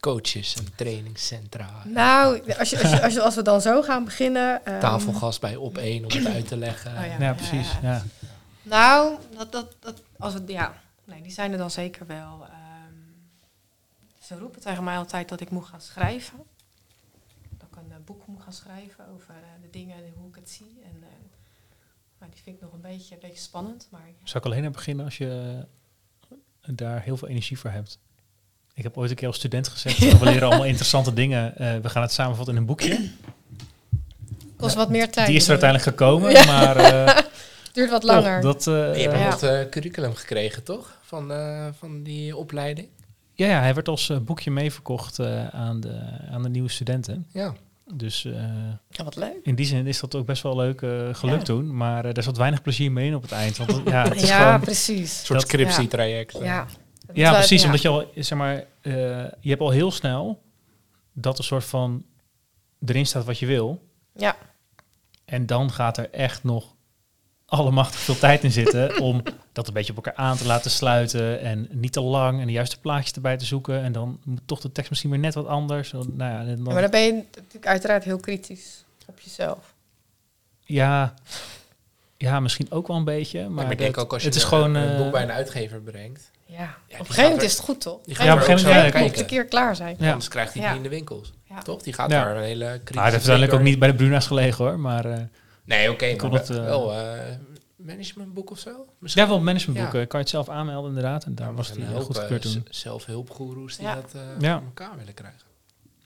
coaches en trainingscentra. Nou, als, je, als, je, als, je- als we dan zo gaan beginnen. ehm, Tafelgast bij op één om het uit te leggen. Oh ja. Ja, precies. Ja. Nou, dat, dat, dat, als we, ja, nee, die zijn er dan zeker wel. ehm, ze roepen tegen mij altijd dat ik moet gaan schrijven. Dat ik een eh, boek moet gaan schrijven over eh, de dingen en hoe ik het zie. En, eh, maar die vind ik nog een beetje, een beetje spannend. Maar Zou ik alleen aan beginnen als je daar heel veel energie voor hebt? Ik heb ooit een keer als student gezegd, we leren allemaal interessante dingen. eh, we gaan het samenvatten in een boekje. kost wat meer tijd. Die is er uiteindelijk gekomen, Ja. maar eh, Duurt wat langer. dat, eh, Je hebt eh, Ja. eh, curriculum gekregen, toch? Van, eh, van die opleiding. ja, ja, hij werd als boekje meeverkocht eh, aan, de, aan de nieuwe studenten. Ja. Dus eh, ja, wat leuk. in die zin is dat ook best wel leuk eh, gelukt Ja. toen. Maar eh, daar zat weinig plezier mee in op het eind. Want ja, het is Ja, precies. Een soort Dat- scriptietraject. Ja, Ja, precies. Ja. Omdat je al, zeg maar, eh, je hebt al heel snel dat een soort van erin staat wat je wil. Ja. En dan gaat er echt nog allemachtig veel tijd in zitten om dat een beetje op elkaar aan te laten sluiten en niet te lang en de juiste plaatjes erbij te zoeken. En dan moet toch de tekst misschien weer net wat anders. Nou ja, maar dan ben je natuurlijk uiteraard heel kritisch op jezelf. ja, ja, misschien ook wel een beetje. Maar, Maar ik denk dat- ook als je het is een, gewoon een eh, boek bij een uitgever brengt. Ja, op een gegeven moment er- is het goed, toch? Die Op gaat Ja, er op een gegeven moment, moet een keer klaar zijn. Ja. Anders krijgt hij Ja. die in de winkels. Ja. Toch? Die gaat Ja. daar een hele kritische Ah, hij heeft uiteindelijk ook niet bij de Bruna's gelegen hoor. Maar eh. Nee, oké, Ik maar kon het, wel- eh, managementboek of zo? Misschien ja, wel managementboeken Ja. kan je het zelf aanmelden inderdaad. En daar was een heel goed gekeurd toen. zelfhulpgoeroes die Ja. dat eh Ja. voor elkaar willen krijgen.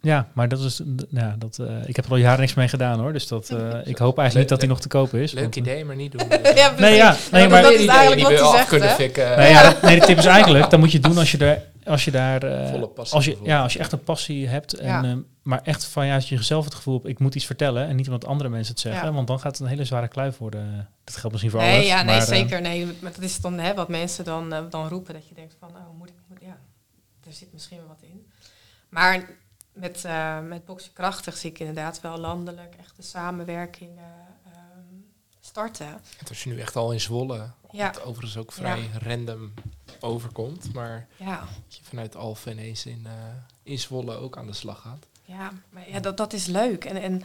Ja, maar dat is, ja, dat, eh, ik heb er al jaren niks mee gedaan hoor. Dus dat, eh, ik hoop eigenlijk niet dat hij nog te kopen is. Leuk want, eh, idee, maar niet doen. ja, Nee, ja, nee, maar- dat is eigenlijk die wat af zegt, fikken. Nee, ja, nee, de tip is eigenlijk, dan moet je doen als je daar, als je daar, eh, Volle passie als je, ja, als je echt een passie hebt, en, Ja. eh, maar echt van ja, als je jezelf het gevoel hebt, ik moet iets vertellen en niet omdat andere mensen het zeggen, Ja. want dan gaat het een hele zware kluif worden. Dat geldt misschien voor Nee, alles. ja, nee, maar, zeker. Nee, maar dat is dan hè, wat mensen dan, dan roepen. Dat je denkt van, oh, moet ik, moet, ja, er zit misschien wel wat in. Maar met, eh met Boksen Krachtig zie ik inderdaad wel landelijk echt de samenwerking eh, ehm, starten. Het is nu echt al in Zwolle. Ja. Wat overigens ook vrij random overkomt. Maar Ja, dat je vanuit Alphen ineens in, eh, in Zwolle ook aan de slag gaat. ja, maar ja, dat, dat is leuk. En, en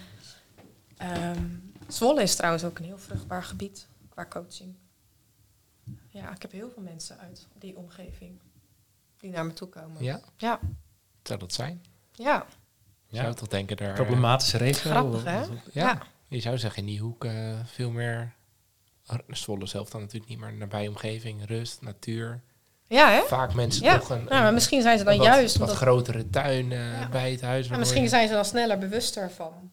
ehm, Zwolle is trouwens ook een heel vruchtbaar gebied qua coaching. Ja, ik heb heel veel mensen uit die omgeving die naar me toe komen. Ja? Ja, Zou dat zijn? Ja. Je zou toch denken daar... problematische regio. Grappig, hè? Ja. Ja. Je zou zeggen in die hoek eh, veel meer... Zwolle zelf dan natuurlijk niet, maar nabij omgeving, rust, natuur. Ja, hè? Vaak mensen Ja. toch een, Nou, maar misschien zijn ze dan wat, juist... wat omdat- grotere tuin eh, Ja. bij het huis. Ja, waardoor misschien je- zijn ze dan sneller bewuster van.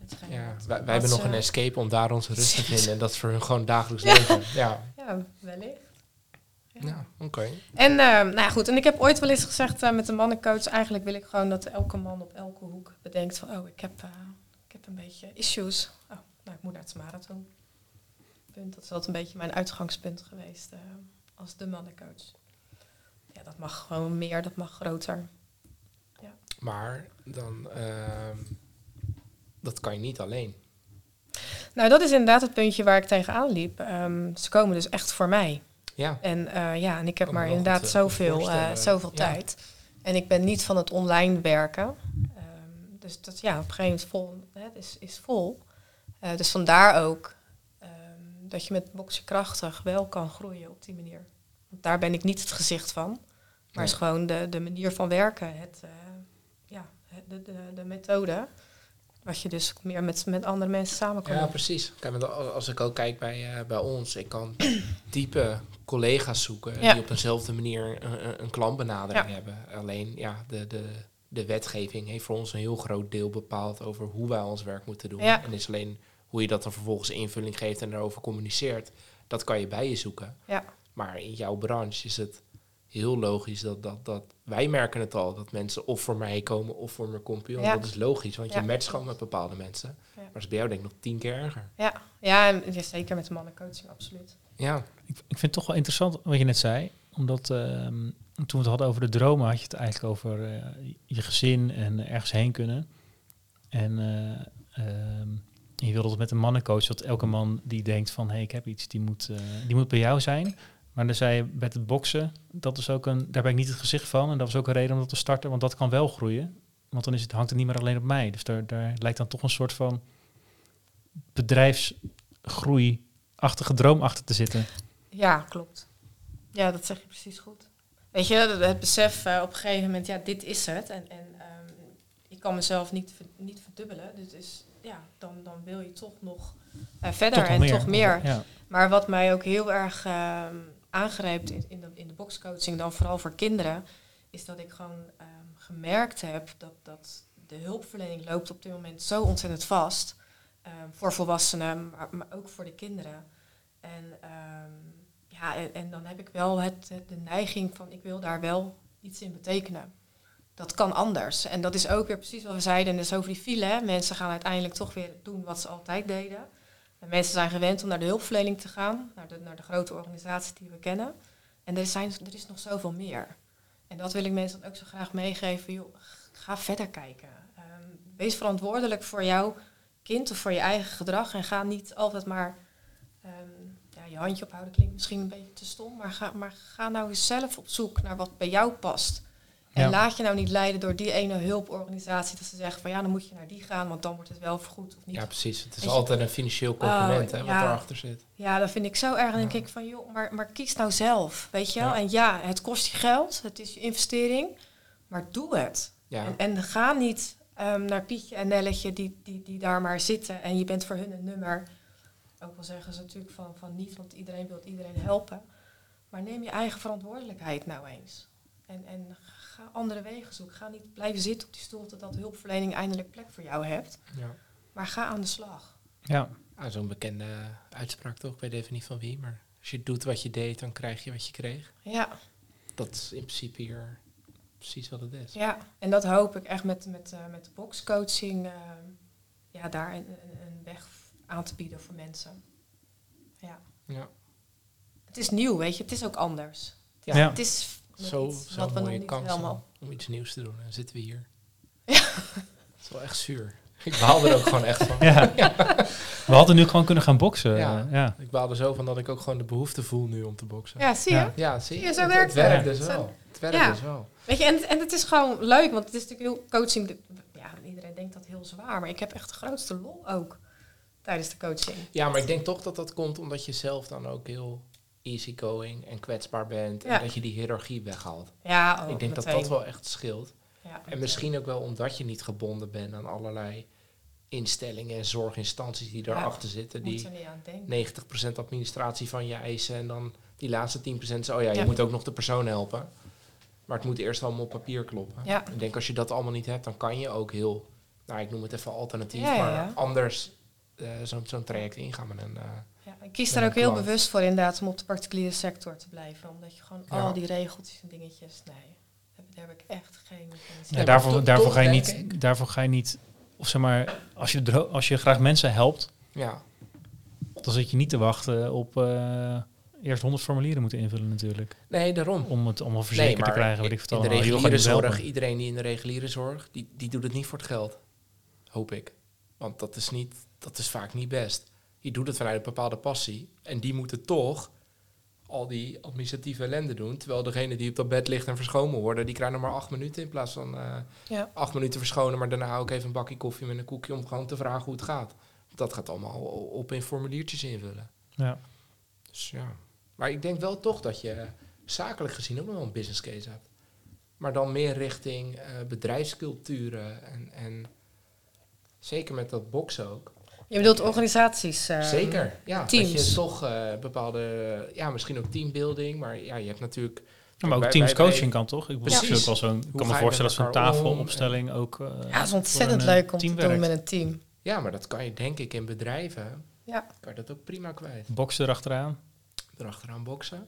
hetgeen Ja, wat- wij, hebben nog ze- een escape om daar onze rust te vinden. En dat is voor hun gewoon dagelijks Ja. leven. Ja, Ja, wellicht. Ja. ja oké. En, eh, nou ja, goed. En ik heb ooit wel eens gezegd eh, met de mannencoach... eigenlijk wil ik gewoon dat elke man op elke hoek bedenkt van... oh, ik heb, eh, ik heb een beetje issues. Oh, nou, ik moet naar het marathon. Punt. Dat is altijd een beetje mijn uitgangspunt geweest als de mannencoach. Ja, dat mag gewoon meer, dat mag groter. Maar dan, ehm, dat kan je niet alleen. Nou, dat is inderdaad het puntje waar ik tegenaan liep. Ehm, ze komen dus echt voor mij. Ja, En eh, ja, en ik heb maar inderdaad goed, eh, zoveel, eh, zoveel Ja. tijd. En ik ben niet van het online werken. Ehm, dus dat ja, op een gegeven moment vol, hè, het is, is vol. Dus vandaar ook ehm, dat je met boksen krachtig wel kan groeien op die manier. Want daar ben ik niet het gezicht van. Maar is gewoon de, de manier van werken. Het, ja, de, de, de methode. Wat je dus meer met, met andere mensen samen kan ja doen. precies. Kijk, als ik ook kijk bij, eh, bij ons, ik kan type collega's zoeken Ja. die op eenzelfde manier een, een- een klantbenadering Ja. hebben. Alleen ja, de, de, de wetgeving heeft voor ons een heel groot deel bepaald over hoe wij ons werk moeten doen. Ja. En is alleen hoe je dat dan vervolgens invulling geeft en daarover communiceert, dat kan je bij je zoeken. Ja. Maar in jouw branche is het heel logisch dat, dat, dat wij merken het al, dat mensen of voor mij komen of voor mijn compagnon. Ja. Dat is logisch, want Ja. je matcht gewoon met bepaalde mensen. Ja. Maar dat is bij jou denk ik nog tien keer erger. Ja, ja, en ja, zeker met de mannencoaching, absoluut. Ja, Ik, ik vind het toch wel interessant wat je net zei. Omdat ehm, toen we het hadden over de dromen, had je het eigenlijk over eh, je gezin en ergens heen kunnen. En eh, ehm, je wilde het met een mannencoach, dat elke man die denkt van hé, hey, ik heb iets, die moet, eh, die moet bij jou zijn. Maar dan zei je met het boksen, dat is ook een, daar ben ik niet het gezicht van. En dat was ook een reden om dat te starten, want dat kan wel groeien. Want dan is het, hangt het niet meer alleen op mij. Dus daar, daar lijkt dan toch een soort van bedrijfsgroei-achtige droom achter te zitten. Ja, klopt. Ja, dat zeg je precies goed. Weet je, het- besef eh, op een gegeven moment, ja, dit is het. En, en ehm, ik kan mezelf niet, niet verdubbelen. Dus is, ja, dan, dan wil je toch nog eh, verder Toch en toch meer. Ja. Maar wat mij ook heel erg ehm aangrijpt in, in, de, in de boxcoaching, dan vooral voor kinderen, is dat ik gewoon ehm, gemerkt heb dat, dat de hulpverlening loopt op dit moment zo ontzettend vast. ehm, voor volwassenen, maar, ook voor de kinderen. En, ehm, ja, en, en dan heb ik wel het, de neiging van ik wil daar wel iets in betekenen. Dat kan anders. En dat is ook weer precies wat we zeiden. Dus over die file. Mensen gaan uiteindelijk toch weer doen wat ze altijd deden. En mensen zijn gewend om naar de hulpverlening te gaan, naar de, naar de grote organisaties die we kennen. En er, zijn, er is nog zoveel meer. En dat wil ik mensen dan ook zo graag meegeven. Ga verder kijken. Ehm, wees verantwoordelijk voor jouw kind of voor je eigen gedrag. En ga niet altijd maar ehm, ja, je handje ophouden. Klinkt misschien een beetje te stom. Maar ga, maar ga nou eens zelf op zoek naar wat bij jou past. En Ja. laat je nou niet leiden door die ene hulporganisatie. Dat ze zeggen van ja, dan moet je naar die gaan. Want dan wordt het wel vergoed of niet. ja, precies. Het is je- altijd een financieel component hè, wat Oh, ja. erachter zit. Ja, dat vind ik zo erg. Dan denk ik van, joh, maar, maar kies nou zelf, weet je wel. En ja, het kost je geld, het is je investering, maar doe het. En ga niet ehm, naar Pietje en Nelletje die, die, die daar maar zitten en je bent voor hun een nummer. Ook al zeggen ze natuurlijk van, van niet, want iedereen wil iedereen helpen. Maar neem je eigen verantwoordelijkheid nou eens. En, en ga andere wegen zoeken. Ga niet blijven zitten op die stoel totdat de hulpverlening eindelijk plek voor jou hebt. ja. Maar ga aan de slag. Ja. Ah, Zo'n bekende uitspraak toch? Ik weet even niet van wie, maar als je doet wat je deed, dan krijg je wat je kreeg. Ja. Dat is in principe hier precies wat het is. Ja, en dat hoop ik echt met, met, eh, met de boxcoaching, eh, ja, daar een, een, een weg aan te bieden voor mensen. Ja. Ja. Het is nieuw, weet je, het is ook anders. Het is, Ja. het is Zo, mooie niet kans om iets nieuws te doen. En dan zitten we hier. Het is wel echt zuur. Ik baal er ook gewoon echt van. Ja. We hadden nu gewoon kunnen gaan boksen. Ja. Ja. ja. Ik baal er zo van dat ik ook gewoon de behoefte voel nu om te boksen. Ja, zie je? Ja. Ja, zie je? zo het, werkt het werkt dus wel. Het werkt Ja. dus wel. Weet je, en, en het is gewoon leuk, want het is natuurlijk heel coaching. de- Ja, iedereen denkt dat heel zwaar, maar ik heb echt de grootste lol ook tijdens de coaching. Ja, maar ik denk toch dat dat komt omdat je zelf dan ook heel easygoing en kwetsbaar bent. Ja. En dat je die hiërarchie weghaalt. Ja, oh, ik denk dat meteen. dat wel echt scheelt. Ja, En misschien ook wel omdat je niet gebonden bent aan allerlei instellingen en zorginstanties die daarachter zitten. Die er niet aan denken. 90% administratie van je eisen en dan die laatste 10% zo, oh ja, je moet ook nog de persoon helpen. Maar het moet eerst allemaal op papier kloppen. Ik denk als je dat allemaal niet hebt, dan kan je ook heel, nou ik noem het even alternatief, maar anders eh, zo'n zo'n traject ingaan met een... eh, ik kies daar ook heel klant. bewust voor inderdaad om op de particuliere sector te blijven. Omdat je gewoon Ja. al die regeltjes en dingetjes, nee, daar heb- daar heb ik echt geen Ja, in. daarvoor, daarvoor, ga je niet, ik. daarvoor ga je niet, of zeg maar, als je, als je graag mensen helpt, ja, dan zit je niet te wachten op eh, eerst 100 formulieren moeten invullen natuurlijk. nee, daarom. Om het allemaal verzekerd te krijgen, weet ik in de reguliere zorg, iedereen die in de reguliere zorg, die, die doet het niet voor het geld. Hoop ik. Want dat is, niet, dat is vaak niet best. Die doet het vanuit een bepaalde passie. En die moeten toch al die administratieve ellende doen. Terwijl degene die op dat bed ligt en verschonen worden, die krijgen nog maar acht minuten in plaats van eh, Ja. acht minuten verschonen. Maar daarna ook even een bakje koffie met een koekje om gewoon te vragen hoe het gaat. Dat gaat allemaal op in formuliertjes invullen. Ja. Dus ja. Maar ik denk wel toch dat je zakelijk gezien ook nog wel een business case hebt. Maar dan meer richting eh, bedrijfsculturen en, en zeker met dat boksen ook. Je bedoelt organisaties? eh, zeker, ja. teams. Dat je toch eh, bepaalde, ja, misschien ook teambuilding, maar ja, je hebt natuurlijk... Ja, maar ook Wij- teamscoaching kan toch? Ik bedoel, Precies. het ook wel zo'n, ik Hoe kan me voorstellen dat zo'n om? tafelopstelling ook... eh, Ja, dat is ontzettend leuk om te doen werkt. met een team. Ja, maar dat kan je denk ik in bedrijven, Ja. kan je dat ook prima kwijt. Boksen erachteraan. Erachteraan boksen.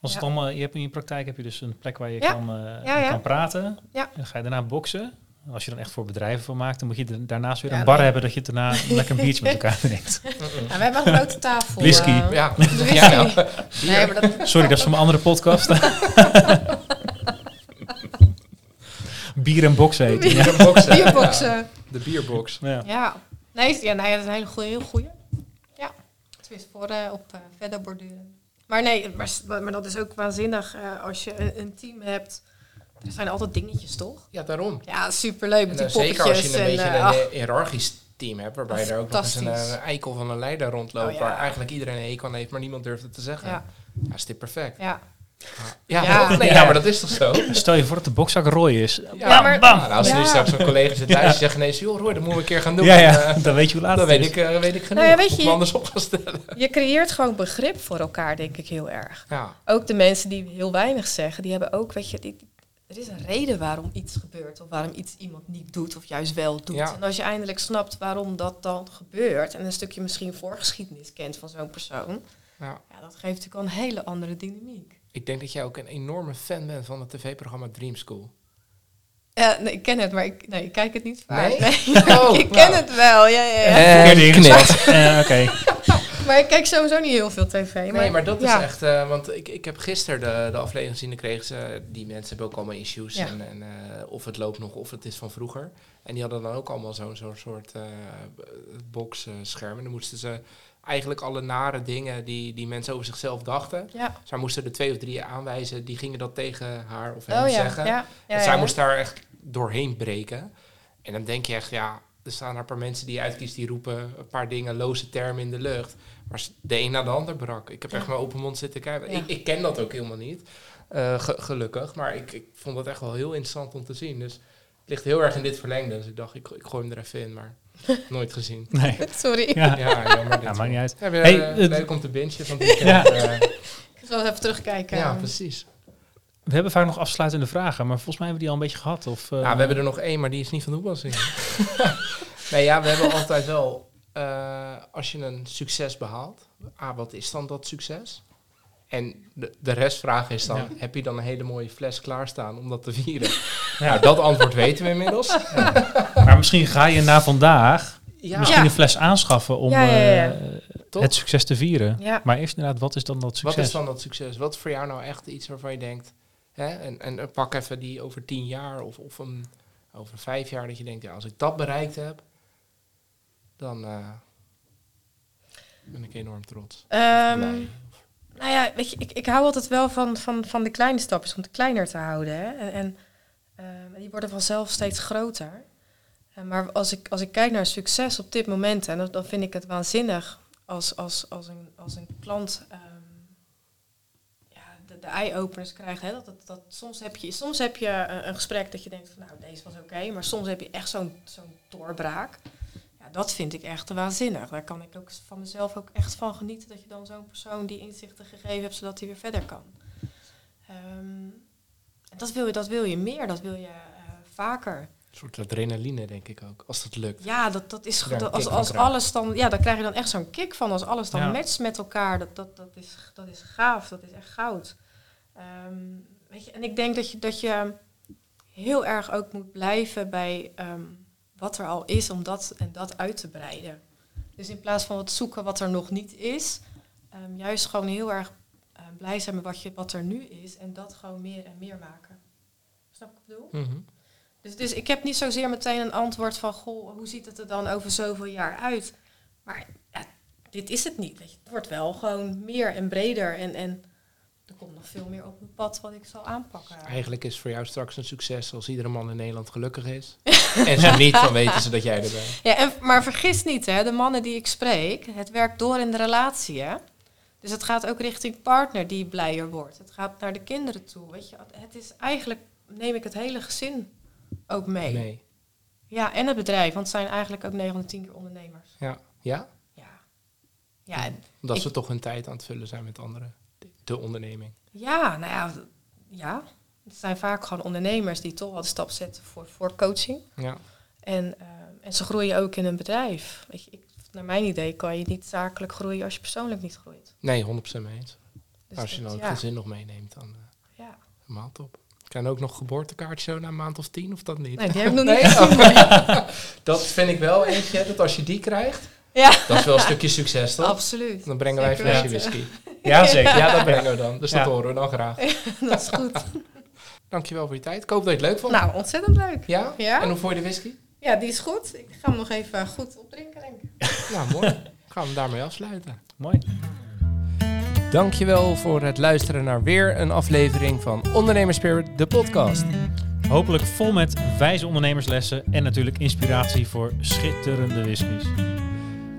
Als het allemaal, je hebt in je praktijk heb je dus een plek waar je Ja. kan, eh, Ja, ja. kan praten. Ja. En dan ga je daarna boksen. Als je dan echt voor bedrijven van maakt, dan moet je daarnaast weer Ja, een bar nee. hebben dat je het daarna lekker een biertje met elkaar drinkt. Ja, we hebben een grote tafel. Whisky. eh, Ja, whisky. ja nou, Nee, maar dat, Sorry, dat is van mijn andere podcast. Bier en boksen ja. bierboksen. bierboksen. Ja, de bierbox. Ja. Ja. Nee, ja, nee, dat is een hele goede. Heel goeie. Ja. Tenminste, voor eh, op eh, verder borduren. Maar nee, maar, dat is ook waanzinnig eh, als je een, een team hebt. Er zijn altijd dingetjes, toch? Ja, daarom. Ja, superleuk met die zeker poppetjes. als je een en, beetje eh, een ach, hi- hiërarchisch team hebt, waarbij er ook nog eens een, eh, eikel van een leider rondloopt, Oh, ja. waar eigenlijk iedereen een hekel aan heeft, maar niemand durft het te zeggen. ja, Ja, is dit perfect. ja. Ja? Nee, maar dat is toch zo? Stel je voor dat de bokzak Roy is. Ja, maar- bam. Nou, als er Ja. nu straks een collega zit thuis die zegt ineens, joh Roy, dat moeten we een keer gaan doen. Ja, ja, Eh, dan weet je hoe laat dan het weet is. ik, eh, weet ik genoeg. Nou ja, weet Moet je- anders op gaan stellen. Je creëert gewoon begrip voor elkaar, denk ik heel erg. Ja, Ook de mensen die heel weinig zeggen, die hebben ook, weet je, die, er is een reden waarom iets gebeurt of waarom iets iemand niet doet of juist wel doet. Ja. En als je eindelijk snapt waarom dat dan gebeurt en een stukje misschien voorgeschiedenis kent van zo'n persoon, ja. ja, dat geeft natuurlijk al een hele andere dynamiek. Ik denk dat jij ook een enorme fan bent van het tv-programma Dream School. Ja, nee, ik ken het, maar ik, nee, ik kijk het niet vaak. Nee? Nee, Oh, ik ken nou. het wel, ja, ja, ja. Eh, Oké. Maar ik kijk sowieso niet heel veel tv. Maar, Nee, maar dat is echt... eh, want ik, ik heb gisteren de, de aflevering gezien. Dan kregen ze... Die mensen hebben ook allemaal issues. Ja. En, en, eh, of het loopt nog, of het is van vroeger. En die hadden dan ook allemaal zo'n zo'n soort eh boxscherm. en dan moesten ze eigenlijk alle nare dingen die, die mensen over zichzelf dachten... Ja. Zij moesten er twee of drie aanwijzen. Die gingen dat tegen haar of hem Oh ja, zeggen. ja, ja, en zij moest daar echt doorheen breken. En dan denk je echt, ja, er staan een paar mensen die je uitkiest, die roepen een paar dingen, loze termen in de lucht. Maar de een na de ander brak. Ik heb echt mijn open mond zitten kijken. Ja. Ik, ik ken dat ook helemaal niet, eh, ge- gelukkig. Maar ik, ik vond het echt wel heel interessant om te zien. Dus het ligt heel erg in dit verlengde. Dus ik dacht, ik, ik gooi hem er even in, maar nooit gezien. Nee. Sorry. Ja. Ja, jammer. dit Ja, maakt niet uit. Ja, Hey, eh, om te bingen van die Ja. Ik zal even terugkijken. ja, precies. We hebben vaak nog afsluitende vragen, maar volgens mij hebben we die al een beetje gehad. Of, eh, Ja, we hebben er nog één, maar die is niet van de nee, ja, we hebben altijd wel... eh, als je een succes behaalt... Ah, wat is dan dat succes? En de, de restvraag is dan... Ja. Heb je dan een hele mooie fles klaarstaan om dat te vieren? Ja. Nou, dat antwoord weten we inmiddels. Maar misschien ga je na vandaag Ja, misschien Ja. een fles aanschaffen om Ja, ja, ja, ja. eh, toch? het succes te vieren. Ja. Maar eerst inderdaad, wat is dan dat succes? Wat is dan dat succes? Wat is voor jou nou echt iets waarvan je denkt... Hè, en, en pak even die over tien jaar of, of een, over vijf jaar... dat je denkt, ja, als ik dat bereikt heb... dan eh, ben ik enorm trots. Blij. nou ja, weet je, ik, ik hou altijd wel van, van, van de kleine stapjes, om het kleiner te houden. Hè? En, en ehm, die worden vanzelf steeds groter. Eh, maar als ik, als ik kijk naar succes op dit moment, en dan, dan vind ik het waanzinnig als, als, als, een, als een klant ehm, ja, de, de eye-openers krijgt. Hè? Dat, dat, dat, soms heb je, soms heb je een, een gesprek dat je denkt van nou, deze was oké, maar soms heb je echt zo'n zo'n doorbraak. Ja, dat vind ik echt waanzinnig. Daar kan ik ook van mezelf ook echt van genieten dat je dan zo'n persoon die inzichten gegeven hebt, zodat hij weer verder kan. Ehm, en dat wil je, dat wil je meer, dat wil je eh, vaker. Een soort adrenaline, denk ik ook, als dat lukt. Ja, dat, dat is Dat- Als, als alles dan, ja, daar krijg je dan echt zo'n kick van. Als alles dan Ja. matcht met elkaar, dat, dat, dat, is, dat is gaaf, dat is echt goud. Ehm, weet je, en ik denk dat je, dat je heel erg ook moet blijven bij ehm, wat er al is, om dat en dat uit te breiden. Dus in plaats van het zoeken wat er nog niet is, ehm, juist gewoon heel erg eh, blij zijn met wat, je, wat er nu is en dat gewoon meer en meer maken. Snap je wat ik bedoel? Mhm. Dus, dus ik heb niet zozeer meteen een antwoord van, goh, hoe ziet het er dan over zoveel jaar uit? Maar ja, dit is het niet. Het wordt wel gewoon meer en breder. En, en er komt nog veel meer op mijn pad wat ik zal aanpakken. Eigenlijk is voor jou straks een succes als iedere man in Nederland gelukkig is. en zo niet, dan weten ze dat jij er bent. Ja, en, maar vergis niet, hè, de mannen die ik spreek, het werkt door in de relatie. Hè? Dus het gaat ook richting partner die blijer wordt. Het gaat naar de kinderen toe. Weet je? Het is eigenlijk, neem ik het hele gezin ook mee. Nee. Ja, en het bedrijf, want het zijn eigenlijk ook 9 van de 10 keer ondernemers. Ja. Ja? Ja. Ja, en Omdat Ik- ze toch hun tijd aan het vullen zijn met anderen. De, de onderneming. Ja, nou ja, ja. Het zijn vaak gewoon ondernemers die toch wel de stap zetten voor, voor coaching. Ja. En, eh, en ze groeien ook in een bedrijf. Weet je, ik, naar mijn idee kan je niet zakelijk groeien als je persoonlijk niet groeit. Nee, 100% mee eens. Dus als je dan ja, het gezin nog meeneemt, dan uh, ja. helemaal top. Kan ook nog geboortekaart zo na een maand of tien, of dat niet? Nee, die heb ik nog Nee? niet gezien. Dat vind ik wel eentje, dat als je die krijgt, Ja, dat is wel een stukje succes, toch? absoluut. Dan brengen wij een flesje whisky. Ja, zeker. Ja, dat brengen we dan. Dus dat horen we dan graag. Dat is goed. Dankjewel voor je tijd. Ik hoop dat je het leuk vond. Nou, ontzettend leuk. ja? Ja. En hoe vond je de whisky? Ja, die is goed. Ik ga hem nog even goed opdrinken, denk ik. Nou, mooi. Gaan we hem daarmee afsluiten. Mooi. Dankjewel voor het luisteren naar weer een aflevering van Ondernemerspirit, de podcast. Hopelijk vol met wijze ondernemerslessen en natuurlijk inspiratie voor schitterende whiskies.